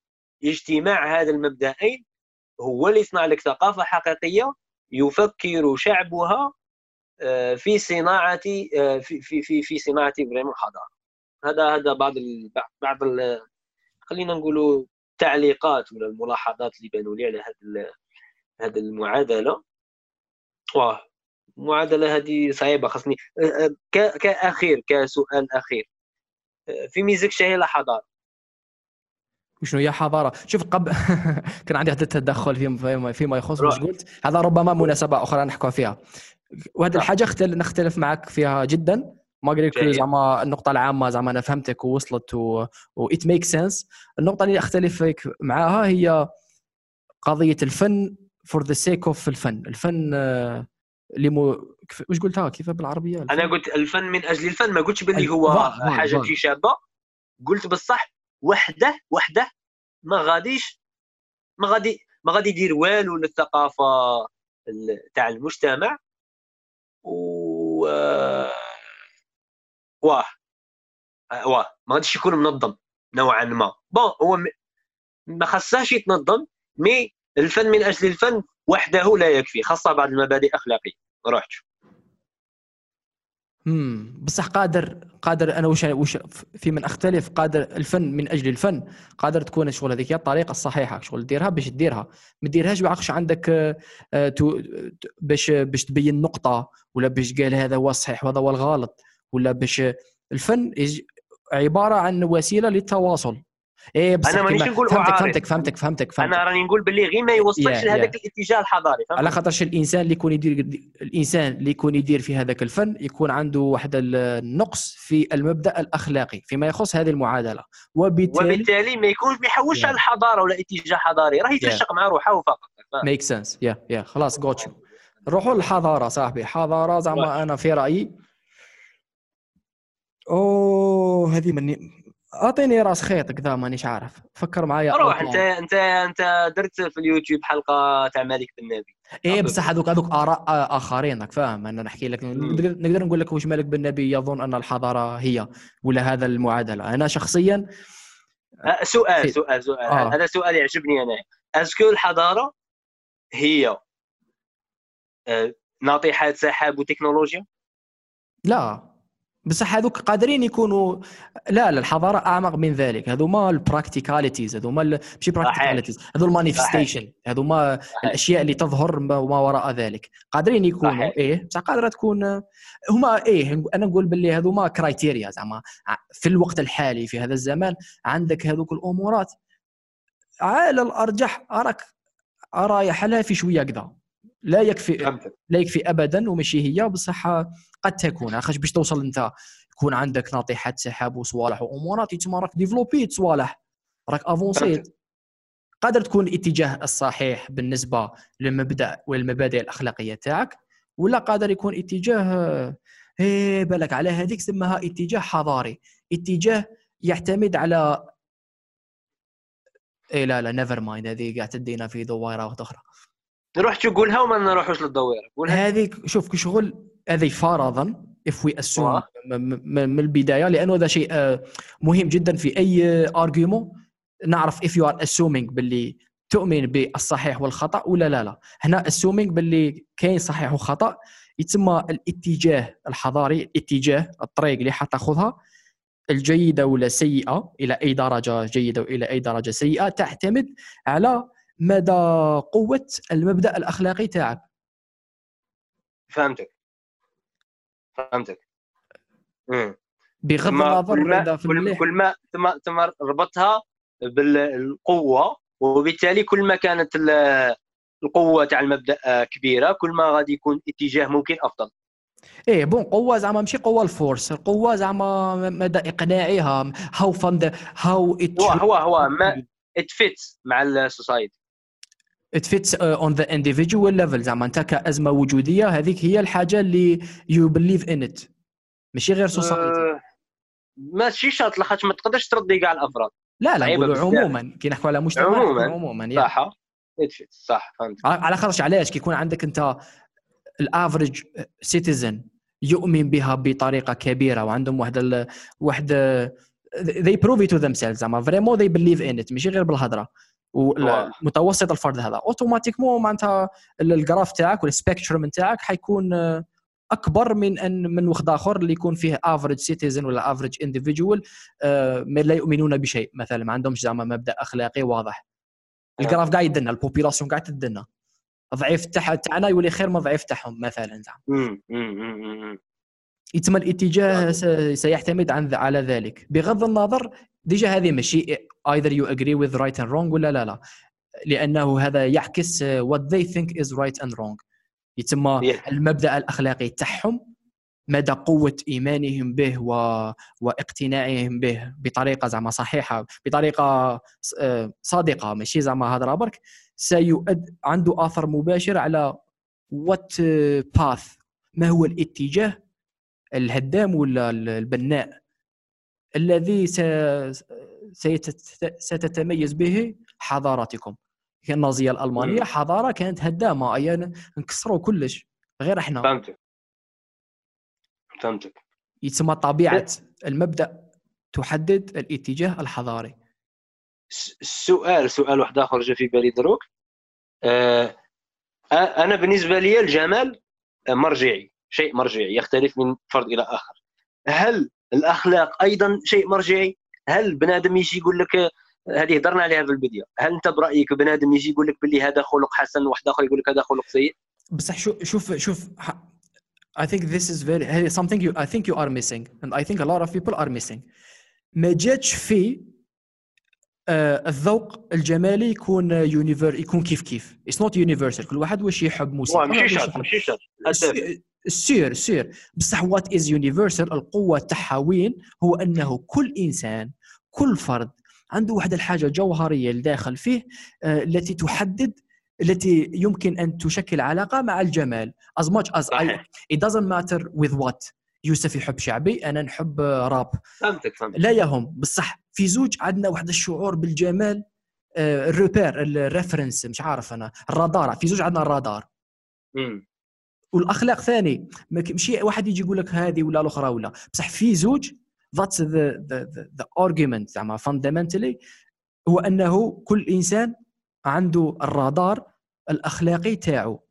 اجتماع هذا المبدأين هو اللي يصنع لك ثقافة حقيقية يفكر شعبها آه، في صناعة آه، في في في, في صناعة فريم الحضارة. هذا هذا بعض بعض خلينا نقولوا التعليقات ولا الملاحظات اللي بانوا لي على هذه هذه المعادلة. واه المعادله هذه صعيبة خاصني أه، أه، كأخير كسؤال أخير. أه، في ميزك شهي حضارة. شنو هي حضارة؟ شوف قبل كان عندي حتى تدخل فيما فيما يخص واش قلت هذا ربما مناسبة أخرى نحكوا فيها. وهذه الحاجة نختلف معك فيها جدا. ما قلت لك زعما النقطة العامة زعما أنا فهمتك ووصلت و it make sense النقطة اللي أختلف معاها هي قضية الفن for the sake of الفن. الفن اللي مو واش قلتها؟ كيف بالعربية؟ الفن؟ أنا قلت الفن من أجل الفن. ما قلتش باللي هو حاجة شي شابة. قلت بصح وحدة وحدة. ما غاديش ما غادي ما غادي يدير والو للثقافة تاع المجتمع. و واه واه ما غاديش يكون منظم نوعا ما. بون هو ما خصهاش يتنظم مي الفن من أجل الفن وحده لا يكفي خاصة بعض المبادئ الاخلاقيه رحت امم بصح قادر قادر أنا وش وش في من أختلف قادر الفن من أجل الفن قادر تكون شغل هذيك هي الطريقة الصحيحة شغل ديرها باش ديرها ما ديرهاش بعقش عندك آه، باش باش تبين نقطة ولا باش قال هذا هو الصحيح وهذا هو الغلط. ولا باش الفن عبارة عن وسيلة للتواصل. إيه بصح أنا مانيش نقول فهمتك. فهمتك فهمتك فهمتك فهمتك. أنا راني نقول باللي غير ما يوصلش Yeah, لهذاك yeah. الاتجاه الحضاري على خاطرش الإنسان اللي يكون يدير الإنسان اللي يكون يدير في هذاك الفن يكون عنده واحد النقص في المبدأ الأخلاقي فيما يخص هذه المعادلة. وبالتالي وبالتالي ما يكونش ما يحوش Yeah. على الحضارة ولا اتجاه حضاري. راه يتنشق مع روحه فقط. ميك سنس يا يا خلاص جوتشو نروحوا للحضارة صاحبي. حضارة زعما. أنا في رأيي أوه هذه مني أعطيني رأس خيط كذا مانيش عارف فكر معايا روح. انت انت أنت درت في اليوتيوب حلقة تاع مالك بن نبي إيه بصح هذوك هذوك آراء آخرين راك فاهم؟ أنا نحكي لك. نقدر نقول لك واش مالك بالنبي يظن أن الحضارة هي ولا هذا المعادلة. أنا شخصيا سؤال سؤال سؤال. آه. هذا سؤال يعجبني أنا. اسكو الحضارة هي ناطحة سحاب وتكنولوجيا؟ لا. بصح هذوك قادرين يكونوا لا لا الحضارة أعمق من ذلك. هذوما ال practicalities هذوما ماشي practicalities هذو ال manifestation هذوما الأشياء اللي تظهر ما- وما وراء ذلك. قادرين يكونوا. إيه بصح قادرة تكون هما إيه أنا نقول باللي هذوما criteria زعما في الوقت الحالي في هذا الزمان عندك هذوك الأمورات. على الأرجح اراك ارى حلها في شوية كذا لا يكفي لا يكفي ابدا وماشي هي. بصح قد تكون خاش باش توصل أنت يكون عندك ناطحات سحاب وصوالح وأمورات يتم راك développé صوالح راك avancé. قادر تكون الاتجاه الصحيح بالنسبة للمبدأ والمبادئ الأخلاقية تاعك ولا قادر يكون اتجاه إيه بالك على هذيك سماها اتجاه حضاري. اتجاه يعتمد على إيه لا لا never mind هذه قاعد تدينا في واحدة أخرى. نروح تقولها وما نروحوش للدويره قولها. هذيك شوف كشغل هذه فرضا if we assume واه. م- م- من البداية لأنه هذا شيء آه، مهم جدا في أي argument نعرف if you are assuming باللي تؤمن بالصحيح والخطأ ولا لا لا. هنا assuming باللي كاين صحيح وخطأ يتسمى الاتجاه الحضاري الاتجاه الطريق اللي حتأخذها. الجيدة ولا سيئة إلى أي درجة جيدة وإلى أي درجة سيئة تعتمد على مدى قوة المبدأ الأخلاقي تاعك. فهمتك. فهمتك. مم. بغض النظر كل ما إذا في كل, المليح. كل ما ثم ثم ربطها بالقوة وبالتالي كل ما كانت ال- القوة تاع المبدأ كبيرة كل ما غادي يكون اتجاه ممكن أفضل. إيه bon قوة زعما ماشي قوة ال force القوة زعما مدى إقناعها how فند how it هو هو هو ما it fits مع ال society it fits on the individual level زعما انت كازمه وجودية هذيك هي الحاجة اللي you believe in it ماشي غير society آه، ماشي شرط لاخاطش ما تقدرش ترضي كاع الأفراد. لا لا صعيبة نقولوا. عموما. كي نحكوا على مجتمع عموماً. عموما. صح. صح فهمت على خاطرش علاش؟ كي يكون عندك أنت ال average citizen يؤمن بها بطريقة كبيرة وعندهم واحد ال... واحد they prove it to themselves. زعما vraiment they believe in it. ماشي غير بالهضرة. واضح. ومتوسط الفرد هذا. automatiquement معناتها ال- ال graph تاعك وال spectrum تاعك حيكون آه، أكبر من ان من وخد آخر اللي يكون فيه average citizen ولا average individual لا يؤمنون بشيء. مثلا ما عندهمش زعما مبدأ أخلاقي واضح. ال graph قاعد يدنا ال population قاعد تدنا ضعيف تاع تاعنا يولي خير من ضعيف تاعهم مثلا زعما. يتم الاتجاه سيعتمد عن على ذلك. بغض النظر déjà هذه ماشي either you agree with right and wrong ولا لا لا. لأنه هذا يعكس what they think is right and wrong. يتم. المبدأ الأخلاقي تاعهم مدى قوة إيمانهم به و... واقتناعهم به بطريقة زعما صحيحة بطريقة ص- آه، صادقة ماشي زعما هضره برك. سيؤد عنده آثر مباشر على what باث ما هو الاتجاه الهدام ولا ال- البناء. الذي. ستتميز به حضارتكم النازيه الألمانية. حضارة كانت هدامه ايا انكسروا كلش. غير إحنا. فهمتك. فهمتك. يتسمى طبيعة المبدأ تحدد الاتجاه الحضاري. السؤال سؤال واحد آخر جا في بالي دروك. آه، أنا بالنسبة لي الجمال مرجعي شيء مرجعي يختلف من فرد إلى آخر. هل الأخلاق أيضا شيء مرجعي. هل بنادم يجي يقول لك هذه هضرنا عليها في البدايه هل أنت برأيك بنادم يجي يقول لك باللي هذا خلق حسن واحد آخر يقول لك هذا خلق سيء؟ بصح شوف شوف شوف I think this is very something you I think you are missing and I think a lot of people are missing. ما جاتش في الذوق الجمالي يكون univer يكون كيف كيف. it's not universal كل واحد واش يحب موسيقى ماشي شرط ماشي شرط سير سير بصح what is universal القوة تاعها وين هو أنه كل إنسان كل فرد عنده واحد الحاجة جوهريه الداخل فيه آه، التي تحدد التي يمكن أن تشكل علاقة مع الجمال. As much as I, it doesn't matter with what. يوسف يحب شعبي أنا نحب راب. فهمتك فهمتك. لا يهم بصح في زوج عندنا واحد الشعور بالجمال آه، ال repère ال reference مش عارف أنا الرادار. في زوج عندنا الرادار. مم. والأخلاق ثاني ماشي واحد يجي يقول لك هذه ولا الأخرى ولا. بصح في زوج that's the the argument زعما fundamentally هو أنه كل إنسان عنده الرادار الأخلاقي تاعو.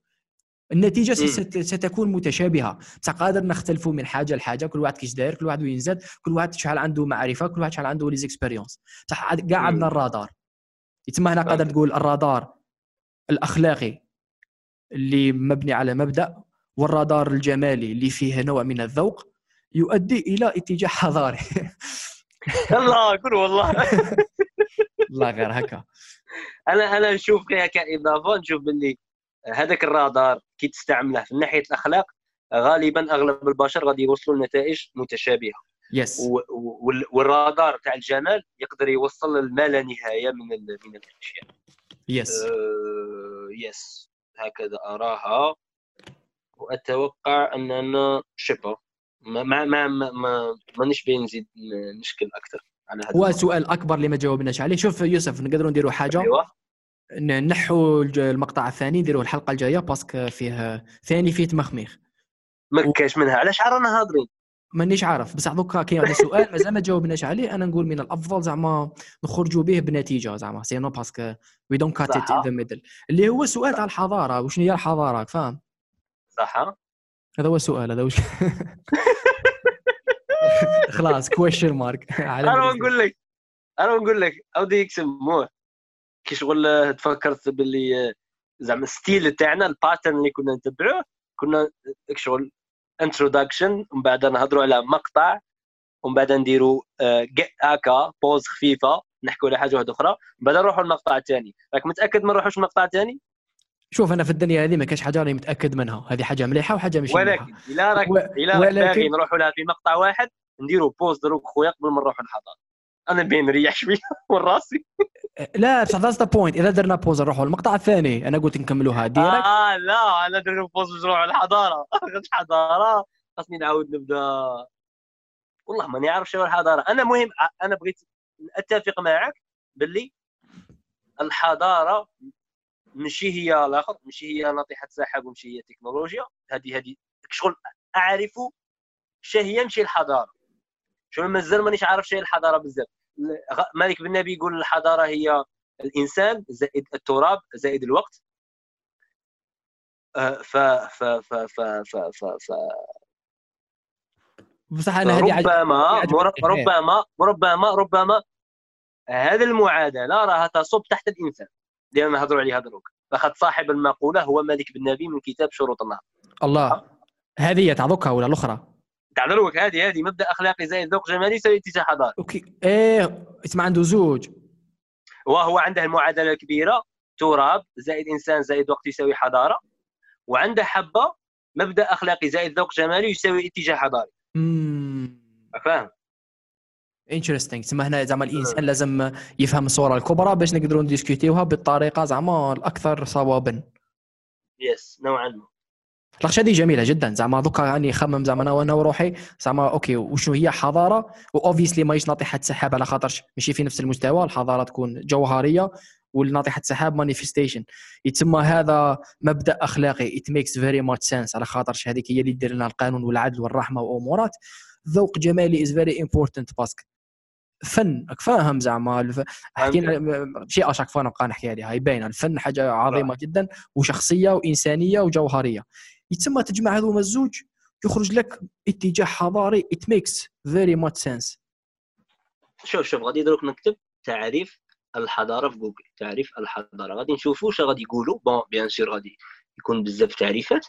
النتيجة ستكون متشابهة. بصح قادر نختلفوا من حاجة لحاجة. كل واحد كيش داير كل واحد وين زاد كل واحد شحال عنده معرفة كل واحد شحال عنده لي زيكسبيريونس بصح كاع عندنا الرادار. يتما هنا قادر تقول الرادار الأخلاقي اللي مبني على مبدأ والرادار الجمالي اللي فيه نوع من الذوق يؤدي إلى اتجاه حضاري. الله قول والله. الله غير هكا. أنا أنا نشوف كإضافة نشوف باللي هذاك الرادار كي تستعمله. من ناحية الأخلاق غالبا أغلب البشر غادي يوصلوا لنتائج متشابهة. yes وال radar تاع الجمال يقدر يوصل لما لا نهاية من من الأشياء. yes yes هكذا أراها. وأتوقع أننا شبه ما ما ما ما مانيش بين نزيد نشكل أكثر على هذا هو سؤال أكبر اللي ما جاوبناش عليه. شوف يوسف نقدروا نديروا حاجة؟ أيوة. نحوا المقطع الثاني نديروا الحلقة الجاية parce que فيه ثاني فيه تمخميخ ما كاش منها. علاش رانا هاضرين مانيش عارف. بصح دوكا كاين هذا السؤال مازال ما جاوبناش عليه. أنا نقول من الأفضل زعما نخرجوا به بنتيجة زعما. sinon parce que we don't cut it in the middle اللي هو سؤال تاع الحضارة. وشنو هي الحضارة؟ فاهم؟ صح. هذا هو السؤال. هذا وش خلاص question mark أنا نقول لك أنا نقول لك أو دي يسموه كي شغل تفكرت باللي زعما ال style تاعنا ال pattern اللي كنا نتبعوه كنا شغل introduction ومن بعد نهضروا على مقطع ومن بعد نديروا آه، هكا pause خفيفة نحكوا على حاجة واحدة أخرى من بعد نروحوا للمقطع الثاني راك متأكد ما نروحوش المقطع الثاني شوف أنا في الدنيا هذه ما كاش حاجة راني متأكد منها. هذه حاجة مليحة وحاجة مش مليحة. ولكن إلا راك و... إلا راك باغي نروحوا لها في مقطع واحد نديروا pause دروك خويا قبل ما نروحوا الحضاره أنا بين نريح شوية من راسي. لا بصح that's the point إذا درنا pause نروحوا المقطع الثاني. أنا قلت نكملوها. direct آه لا. أنا درنا pause باش نروحوا الحضارة. الحضارة. خاصني نعاود نبدأ. والله ماني عارف شنو الحضارة. أنا مهم أنا بغيت أتفق معك باللي الحضارة ماشي هي الآخر ماشي هي ناطحة سحاب وماشي هي تكنولوجيا. هذه هذه شغل اعرف هي ماشي الحضارة. شغل مازال مانيش عارف شي الحضارة بزاف. مالك بن نبي يقول الحضارة هي الإنسان زائد التراب زائد الوقت. ف ف ف ف ف ف, ف بصح أنا هذه ربما ربما ربما ربما هذه المعادلة راها تصب تحت الإنسان. اللي نهضروا عليها دروك. فقد صاحب المقولة هو مالك بن نبي من كتاب شروط النهضه الله. هذه هي تعذوقها ولا الأخرى؟ تاع دروك هذه هذه مبدأ أخلاقي زائد ذوق جمالي يساوي اتجاه حضاري. أوكي. إيه اسمع عنده زوج. وهو عنده المعادلة الكبيرة تراب زائد إنسان زائد وقت يساوي حضارة. وعنده حبة مبدأ أخلاقي زائد ذوق جمالي يساوي اتجاه حضاري. امم فاهم interesting تسمى هنا زعما الإنسان لازم يفهم الصورة الكبرى باش نقدروا نديسكوتيوها بالطريقة زعما الأكثر صوابا. yes نوعا ما. لاخش هذه جميلة جدا. زعما دوكا راني نخمم زعما أنا وأنا وروحي. زعما okay وشنو هي حضاره و obviously ماهيش ناطحه سحاب على خاطرش ماشي في نفس المستوى. الحضارة تكون جوهرية والناطحه سحاب manifestation يتسمى هذا مبدأ أخلاقي. it makes very much sense على خاطرش هذيك هي اللي دير لنا القانون والعدل والرحمة وأمورات. ذوق جمالي is very important parce que فن فاهم زعما. حكينا شيء à chaque fois نبقى نحكي عليها هي باينة. الفن حاجة عظيمة جدا وشخصية وإنسانية وجوهرية. يتسمى تجمع هذوما الزوج يخرج لك اتجاه حضاري it makes very much sense شوف شوف غادي دروك نكتب تعريف الحضارة في جوجل تعريف الحضارة. غادي نشوفوا واش غادي يقولوا. bon bien sûr غادي يكون بزاف تعريفات.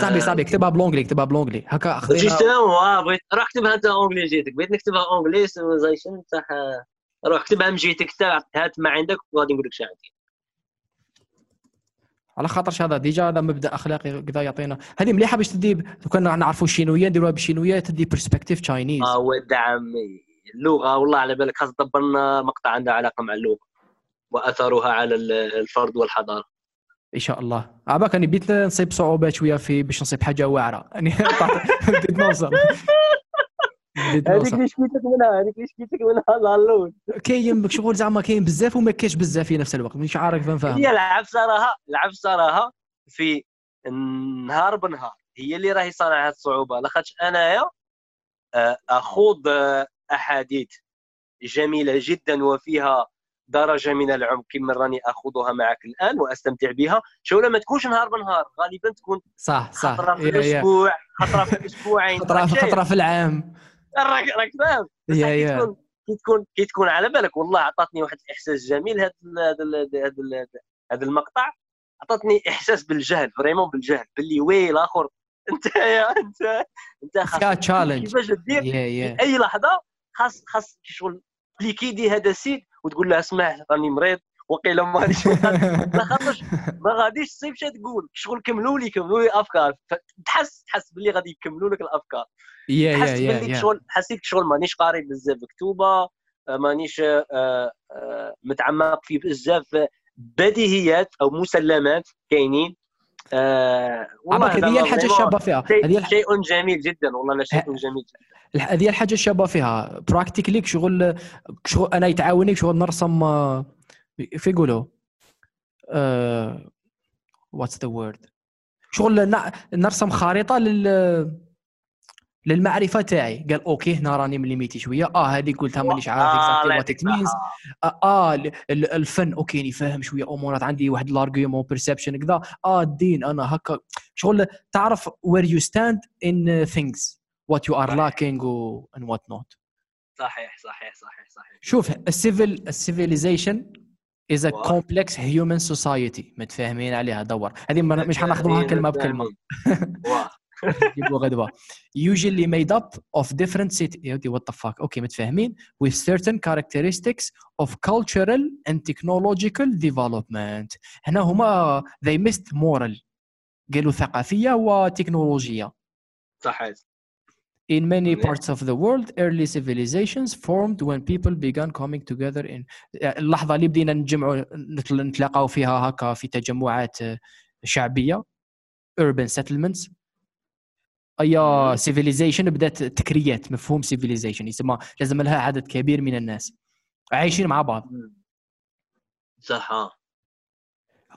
صاحبي صاحبي اكتبها ب l'anglais اكتبها ب l'anglais هكا خذينا justement بغيت راح اكتبها انت anglais جيتك. بغيت نكتبها anglais civilization تاع روح اكتبها من جهتك انت هات ما عندك وغادي نقول لك شنو عندي. على خاطرش هذا déjà هذا مبدأ أخلاقي كذا يعطينا. هذه مليحة باش تدي لو كنا نعرفوا الشينويه نديروها بالشينويه تدي برسبكتيف تشاينيز آه ود عمي. اللغة والله على بالك خاص تدبر لنا مقطع عنده علاقة مع اللغة وأثرها على الفرد والحضارة. إن شاء الله. عباك اني بيت نصيب صعوبات شوية في باش نصيب حاجة واعرة. يعني بديت نوصل. هذيك اللي شكيتك منها هذيك اللي شكيتك منها لالون كاين شغل زعما كاين بزاف وما كاينش بزاف في نفس الوقت. مش عارف نفهم هي العفسه راها العفسه راها في نهار بنهار. هي اللي راهي صانعه هذه الصعوبة. لاخاطش أنايا آه، أخوض آه، أحاديث جميلة جدا وفيها درجة من العمق كما راني أخوضها معك الآن وأستمتع بها. شو لما تكونش نهار بنهار غالبا تكون صح صح. خطرة في الأسبوع خطرة في الأسبوعين. خطرة في العام. راك راك فاهم. كي تكون كي تكون كي تكون على بالك والله عطاتني واحد الإحساس جميل. هذا هذا هذا المقطع عطاتني إحساس بالجهل فريمون بالجهل باللي وي الآخر انت يا أنت انت خاص تشالنج كيفاش دير في أي لحظة خاص خاص شغل ليكيدي هذا السيد وتقول له اسمع راني مريض. وقيلا مانيش لا خاطرش ما غاديش تصيب شي تقول. شغل كملوا لي كملوا لي افكار تحس تحس باللي غادي يكملوا لك الأفكار. يا يا يا شغل حسيت شغل مانيش قاري بزاف كتوبة آه، مانيش آه، آه، متعمق في بزاف بديهيات أو مسلمات كاينين. آه هذه هي الحاجة الشابة فيها. هذه شيء جميل جدا والله شيء جميل جدا. هذه الحاجة الشابة فيها. practically شغل شغل أنا يتعاوني شغل نرسم في يقولوا what's the word شغل نرسم خريطه لل للمعرفة تاعي. قال okay هنا راني مليميتي شوية. آه هذه قلتها مانيش عارف exactly what it means آه الفن okay نفهم شوية. امورات عندي واحد ال argument perception كذا. آه الدين أنا هكا. شغل تعرف where you stand in things what you are lacking and what not صحيح صحيح صحيح صحيح. شوف ال civil ال civilization is a complex human society متفاهمين عليها دور هذه مش حناخذوها كلمه بكلمه يجيبوا غدوه usually made up of different cities what the fuck أوكي متفاهمين with certain characteristics of cultural and technological development هنا هما they missed moral قالوا ثقافيه وتكنولوجيه صحيح In many parts of the world, early civilizations formed when people began coming together in اللحظة اللي بدينا نجمعوا نتلاقاو فيها هكا في تجمعات شعبية urban settlements. اي civilization بدأت تكريات مفهوم civilization يسمى لازم لها عدد كبير من الناس. عايشين مع بعض. صح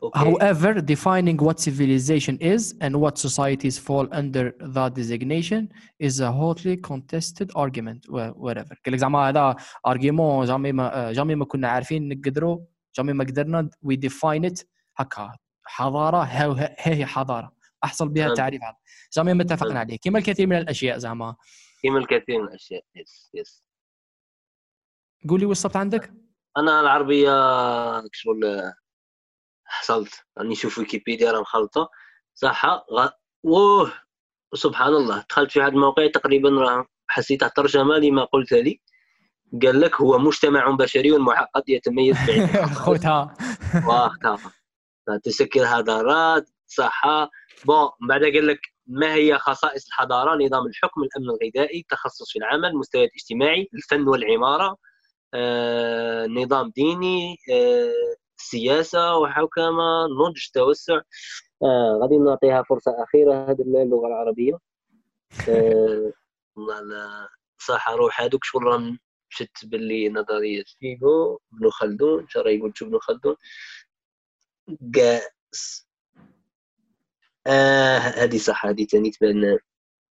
Okay. However, defining what civilization is and what societies fall under that designation is a hotly contested argument. Whatever. قال لك زعما هذا argument jamais ما jamais ما كنا عارفين نقدروا جامي ما قدرنا we define it هكا حضاره ها هي حضاره احصل بها التعريف هذا زعما متفقين عليه كما الكثير من الاشياء زعما كما الكثير من الاشياء يس يس قولي وصلت عندك أنا العربيه شغل حصلت راني نشوف ويكيبيديا راه مخلطة. صح غ... اوه سبحان الله دخلت في هذا الموقع تقريبا راه حسيت الترجمة لما قلت لي. قال لك هو مجتمع بشري معقد يتميز خوتها. واه تسكر هدارات صحة بون بعد قال لك ما هي خصائص الحضارة؟ نظام الحكم الأمن الغذائي التخصص في العمل المستوى الاجتماعي الفن والعمارة آه، نظام ديني آه، سياسة وحوكمة نضج توسع. آه، غادي نعطيها فرصة أخيرة هذه اللغة العربية. آه، صح روح هذوك شغل مشت باللي نظرية فيغو ابن خلدون شرا يقول ابن خلدون. آه هذه صح هذه ثاني تبان.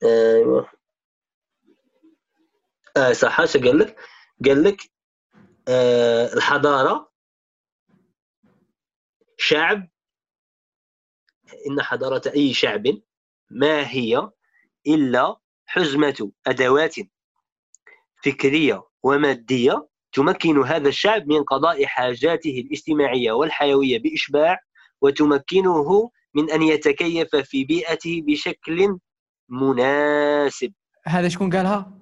ايوا آه صح اش قال لك؟ قال لك آه الحضارة شعب إن حضارة أي شعب ما هي إلا حزمة أدوات فكرية ومادية تمكن هذا الشعب من قضاء حاجاته الاجتماعية والحيوية بإشباع وتمكنه من أن يتكيف في بيئته بشكل مناسب. هذا شكون قالها؟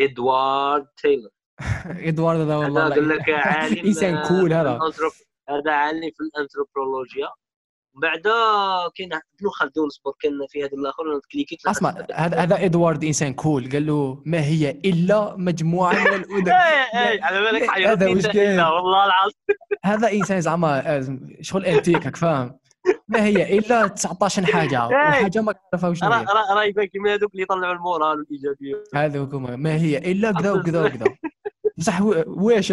إدوارد تايلور. إدوارد هذا والله قال لك عالم إنسان كول هذا. هذا عالم في الأنثروبولوجيا. بعدا كاين ابن خلدون صبر كان في هذا الآخر كليكيت أسمع هذا هذا ادوارد إنسان كول قال له ما هي إلا مجموعة من الأدب. اي اي على بالك هذا حيرتني وش انت كاين؟ والله العظيم. هذا إنسان زعما آه، شغل انتيك فاهم؟ ما هي إلا 19 حاجة. إيه. وحاجة ما كنعرفها وشنو راه راه راه يبان كيما هذوك اللي يطلعوا المورال والإيجابية. هذا هو ما هي إلا كذا وكذا وكذا. بصح واش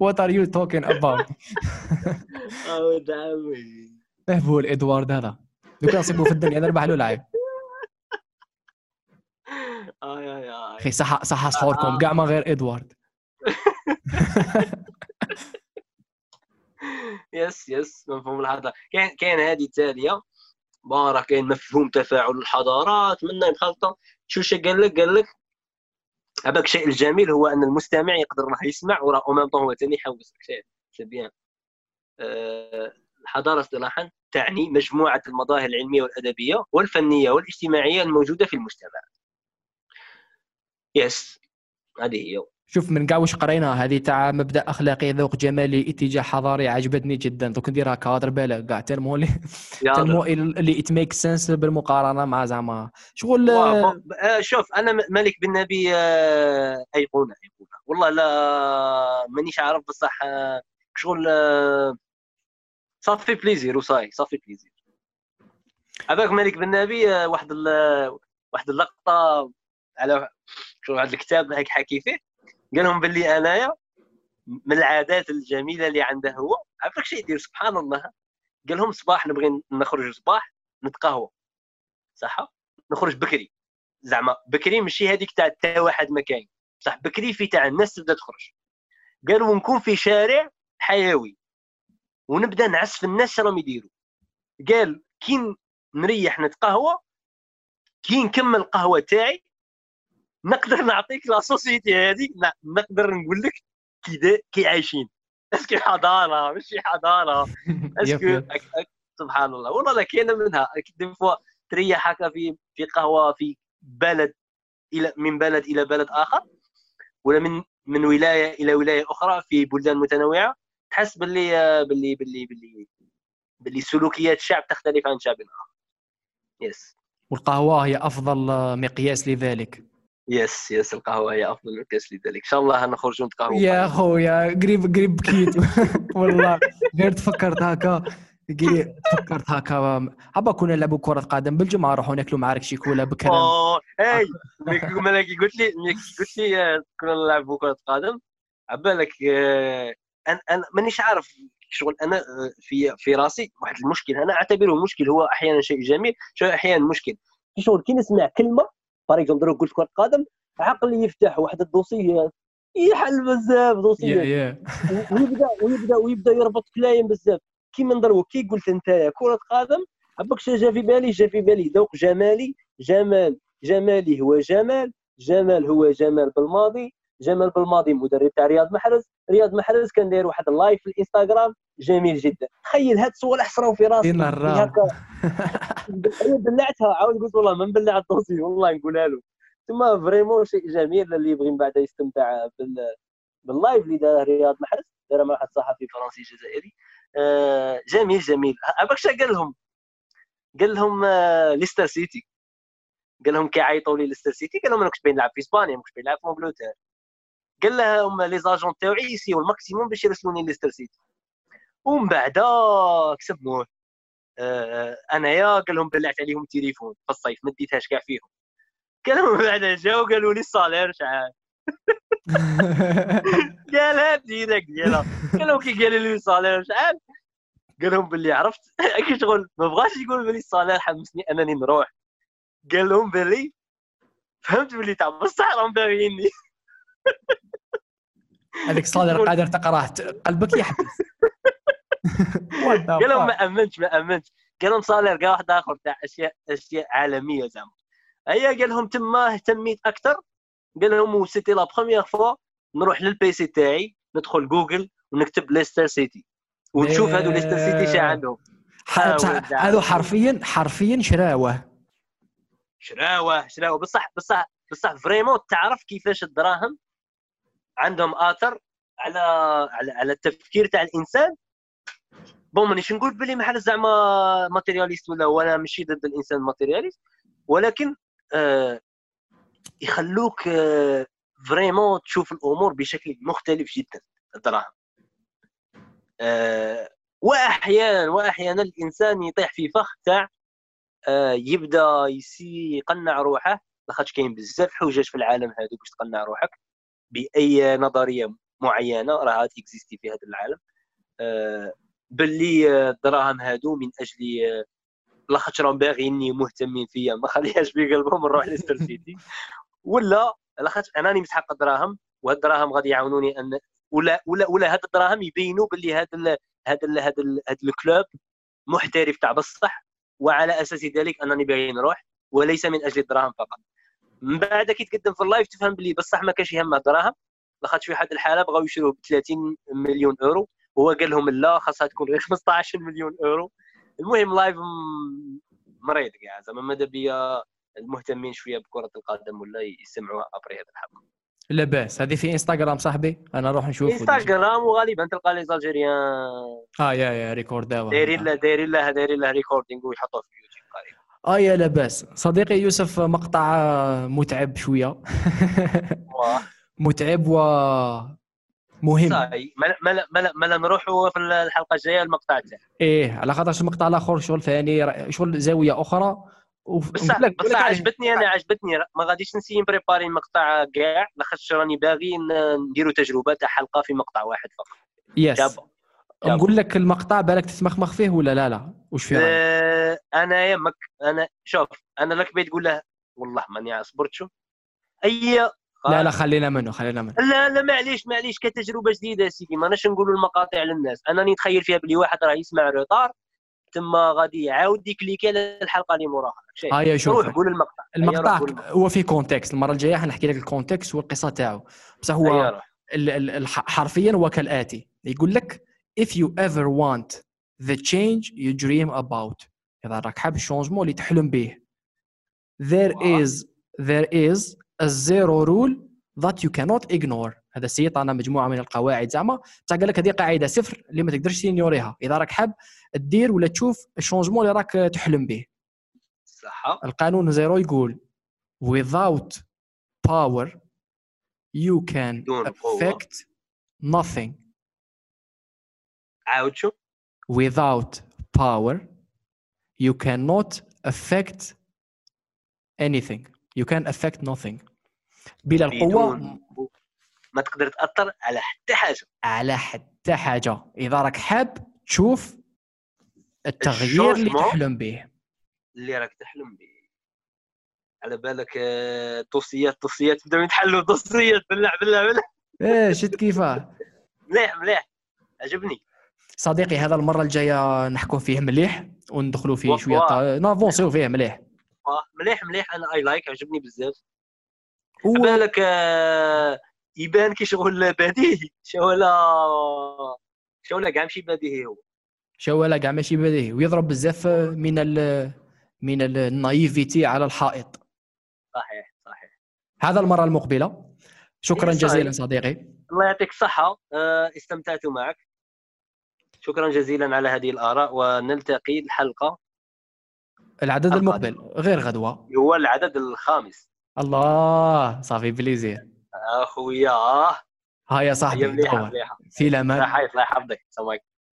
وات ار يو توكين اباوت ولد عمي ما هو الادوارد هذا. لو كان نصيبه في الدنيا نربح له آي أخي صح صح آه. كاع ما غير إدوارد. يس يس مفهوم الحضارة. كاين كاين هذه التالية. بون راه كاين مفهوم تفاعل الحضارات. منا مخلطه شو قال لك قال لك هذاك الشيء الجميل هو أن المستمع يقدر راه يسمع وراه أو même هو ثاني يحوس شيء. c'est bien آه، الحضارة اصطلاحا تعني مجموعة المظاهر العلمية والأدبية والفنية والاجتماعية الموجودة في المجتمع. yes هذه هي. شوف من كاع واش قرينا هذه تاع مبدأ أخلاقي ذوق جمالي اتجاه حضاري عجبتني جدا. دوك نديرها كادر بالك كاع tellement اللي يا tellement اللي it makes sense بالمقارنة مع زعما. شغل آه، شوف أنا مالك بن نبي آه، أيقونة أيقونة. والله لا مانيش عارف بصح آه، شغل صافي بليزير وصاي صافي بليزير. هذاك مالك بن نبي آه، واحد ال- واحد اللقطة على شغل واحد الكتاب هيك حكي فيه. قال لهم باللي أنايا من العادات الجميلة اللي عنده هو. عرفت شيء يدير؟ سبحان الله. قال لهم صباح نبغي نخرج صباح نتقهوى. صح؟ نخرج بكري. زعما بكري ماشي هذيك تاع تا واحد ما كاين. بصح بكري في تاع الناس تبدا تخرج. قالوا ونكون في شارع حيوي. ونبدا نعس في الناس راهم يديروا. قال كي نريح نتقهوى كي نكمل القهوة تاعي نقدر نعطيك la société هذه نقدر نقول لك كي كي عايشين. est-ce que حضارة ماشي حضارة. est-ce que سبحان الله. والله لا كاينة منها. des fois تريح هكا في في قهوة في بلد إلى من بلد إلى بلد آخر ولا من من ولاية إلى ولاية أخرى في بلدان متنوعة تحس باللي باللي باللي باللي باللي سلوكيات الشعب تختلف عن شعب آخر. yes والقهوة هي أفضل مقياس لذلك. يس يس القهوة هي أفضل مقياس لذلك إن شاء الله نخرجوا نتقهوى يا خويا قريب قريب بكيت والله غير تفكرت هكا. تفكرت هكا. عبا كنا نلعبوا كرة قدم. بالجمعة نروحوا ناكلوا معارك شيكولا بكرم أوه هاي ملي ملي قلت لي ملي قلت لي آه، كنا نلعبوا كرة قدم. عبالك آه، أنا أنا مانيش عارف شغل. أنا آه، في في راسي واحد المشكل. أنا أعتبره مشكل. هو أحيانا شيء جميل شيء أحيانا مشكل. شغل كي نسمع كلمة par exemple قلت كرة قدم عقلي يفتح واحد ال dossier يحل بزاف يا ويبدا ويبدا ويبدأ يربط كلايم بزاف. كيما نضربوا كي قلت أنت كرة قدم عباك جا في بالي جا في بالي. ذوق جمالي جمال. جمالي هو جمال جمال هو جمال بالماضي. جمال بالماضي مدرب تاع رياض محرز. رياض محرز كان داير واحد ال live في الإنستغرام. جميل جدا. تخيل هاد الصور حصراو في راسي. هكا. بلعتها. عاود قلت والله ما نبلع ال dossier والله نقولها له. ثم vraiment شيء جميل اللي يبغي من بعد يستمتع بال بال live اللي دار رياض محرز. دار مع واحد صحفي فرنسي جزائري. آه، جميل جميل. عباك قال لهم قال لهم آه، ليستر سيتي. قال لهم كي عيطوا لي ليستر سيتي قال لهم أنا كنت باين نلعب في إسبانيا ما كنتش باين نلعب في إنجلترا. قال لهم les agents تاوعي يسيو ال maximum باش يرسلوني ليستر سيتي. ومن بعد كسبوه آه، أنايا قال لهم بلعت عليهم التليفون في الصيف ما ديتهاش كاع فيهم. قال لهم من بعد جاو قالوا لي الصالير شحال. قالها بدينك ديالها قال لهم كي قالوا لي الصالير شحال؟ قال لهم باللي عرفت؟ كي شغل ما بغاش يقول باللي الصالير حمسني أنني نروح. قال لهم باللي فهمت باللي تاع بصح راهم باغيني. هذيك صادر قادر تقراه قلبك يحبس. What the قال لهم ما؟ امنتش ما امنتش قال لهم صالير كاع واحد آخر تاع أشياء أشياء عالمية زعما. هيا قال لهم تما اهتميت أكثر. قال لهم سيتي لا بروميير فوا نروح للبي سي تاعي ندخل جوجل ونكتب ليستر سيتي ونشوف هادو ليستر سيتي شا عندهم. هذو حرفيا حرفيا شراوة. شراوة شراوة. بصح بصح بصح vraiment تعرف كيفاش الدراهم عندهم آثر على على, على التفكير تاع الإنسان. bon مانيش نقول بلي محرز زعما matérialiste ولا وأنا ماشي ضد الإنسان matérialiste ولكن آه يخلوك آه vraiment تشوف الأمور بشكل مختلف جدا الدراهم. آه واحيانا واحيانا الإنسان يطيح في فخ تاع آه يبدأ يسي يقنع روحه لاخاطش كاين بزاف حجج في العالم هذو باش تقنع روحك. بأي نظرية معينة راها تيكزيستي في هذا العالم. آه باللي الدراهم هادو من أجل آه، لاخاطش راهم باغيني مهتمين فيا ما خليهاش بقلبهم نروح ليستر سيتي ولا لاخاطش انني مسحق الدراهم وهاد الدراهم غادي يعاونوني أن ولا ولا ولا هاد الدراهم يبينوا باللي هذا هذا هذا هذا ال club محترف تاع بصح وعلى أساس ذلك انني باغي نروح وليس من أجل الدراهم فقط. من بعد كي تقدم في ال live تفهم باللي بصح ما كانش يهمه الدراهم لاخاطش في واحد الحالة بغاو يشروه ب 30 مليون أورو. هو قال لهم لا خاصها تكون غير 15 مليون أورو. المهم live مريض كاع زعما ماذا بيا المهتمين شوية بكرة القدم ولا يسمعوها après هذا الحق. لا باس. هذه في انستغرام صاحبي. أنا نروح نشوف انستغرام وغالبا تلقى les Algériens. آه يا يا ريكورداو دايرين له دايرين له دايرين له recording ويحطوه في آه يا لاباس. صديقي يوسف مقطع متعب شوية. متعب و مهم. صاي ما ما ما نروحوا في الحلقة الجاية المقطع تاعه إيه على خاطر المقطع الآخر؟ شغل ثاني شغل زاوية أخرى. بصح بصح عجبتني أنا عجبتني. ما غاديش نسي نبريباري مقطع كاع. لاخاطش راني باغي نديروا تجربة تاع حلقة في مقطع واحد فقط. يس نقول لك المقطع بالك تتمخمخ فيه ولا لا لا؟ واش فيه أنا يمك أنا شوف أنا لك بيت تقول له والله ماني صبرت شو؟ أي لا لا خلينا منه خلينا منه. لا لا معليش معليش كتجربة جديدة سيدي. ماناش نقولوا المقاطع للناس؟ انني نتخيل فيها بلي واحد راه يسمع روتار ثم غادي يعاود يكليكي على الحلقة اللي موراها. هيا شوف. روح قول المقطع. المقطع هو في contexte المرة الجاية حنحكي لك ال contexte والقصة تاعو. بصح هو حرفيا هو كالآتي. يقول لك if you ever want the change you dream about. إذا راك حاب ال changement اللي تحلم به. There is there is a zero rule that you cannot ignore. هذا السيد عطانا مجموعة من القواعد زعما. بصح قال لك هذه قاعدة صفر اللي ما تقدرش تنيوريها. إذا راك حاب تدير ولا تشوف ال changement اللي راك تحلم به. صح القانون زيرو يقول without power you can affect nothing. عاود شو without power you cannot affect anything. You can affect nothing. بلا القوه ما تقدر تأثر على حتى حاجة. على حتى حاجة. إذا راك حاب تشوف التغيير اللي تحلم به. اللي راك تحلم به. على بالك آه، توصيات توصيات. بدأو يتحلوا توصيات. بالله بالله بالله. إيه شفت كيفاه. مليح مليح. عجبني. صديقي هذا المرة الجاية نحكوا فيه مليح وندخلوا فيه شوية نافونسيو فيه مليح. مليح مليح. أنا I like عجبني بزاف. و... بالك آه يبان كي شغل بديهي شغل شغل كاع ماشي بديهي هو. شغل كاع ماشي بديهي ويضرب بزاف من ال من ال naïveté على الحائط. صحيح صحيح. هذا المرة المقبلة. شكرا إيه جزيلا صديقي. الله يعطيك الصحة. آه، استمتعت معك. شكرا جزيلا على هذه الآراء ونلتقي الحلقة. العدد المقبل غير غدوة. هو العدد الخامس. الله ça fait plaisir. أخويا. ها يا صاحبي مليحه مليحه في الأمان. الله يحفظك عليكم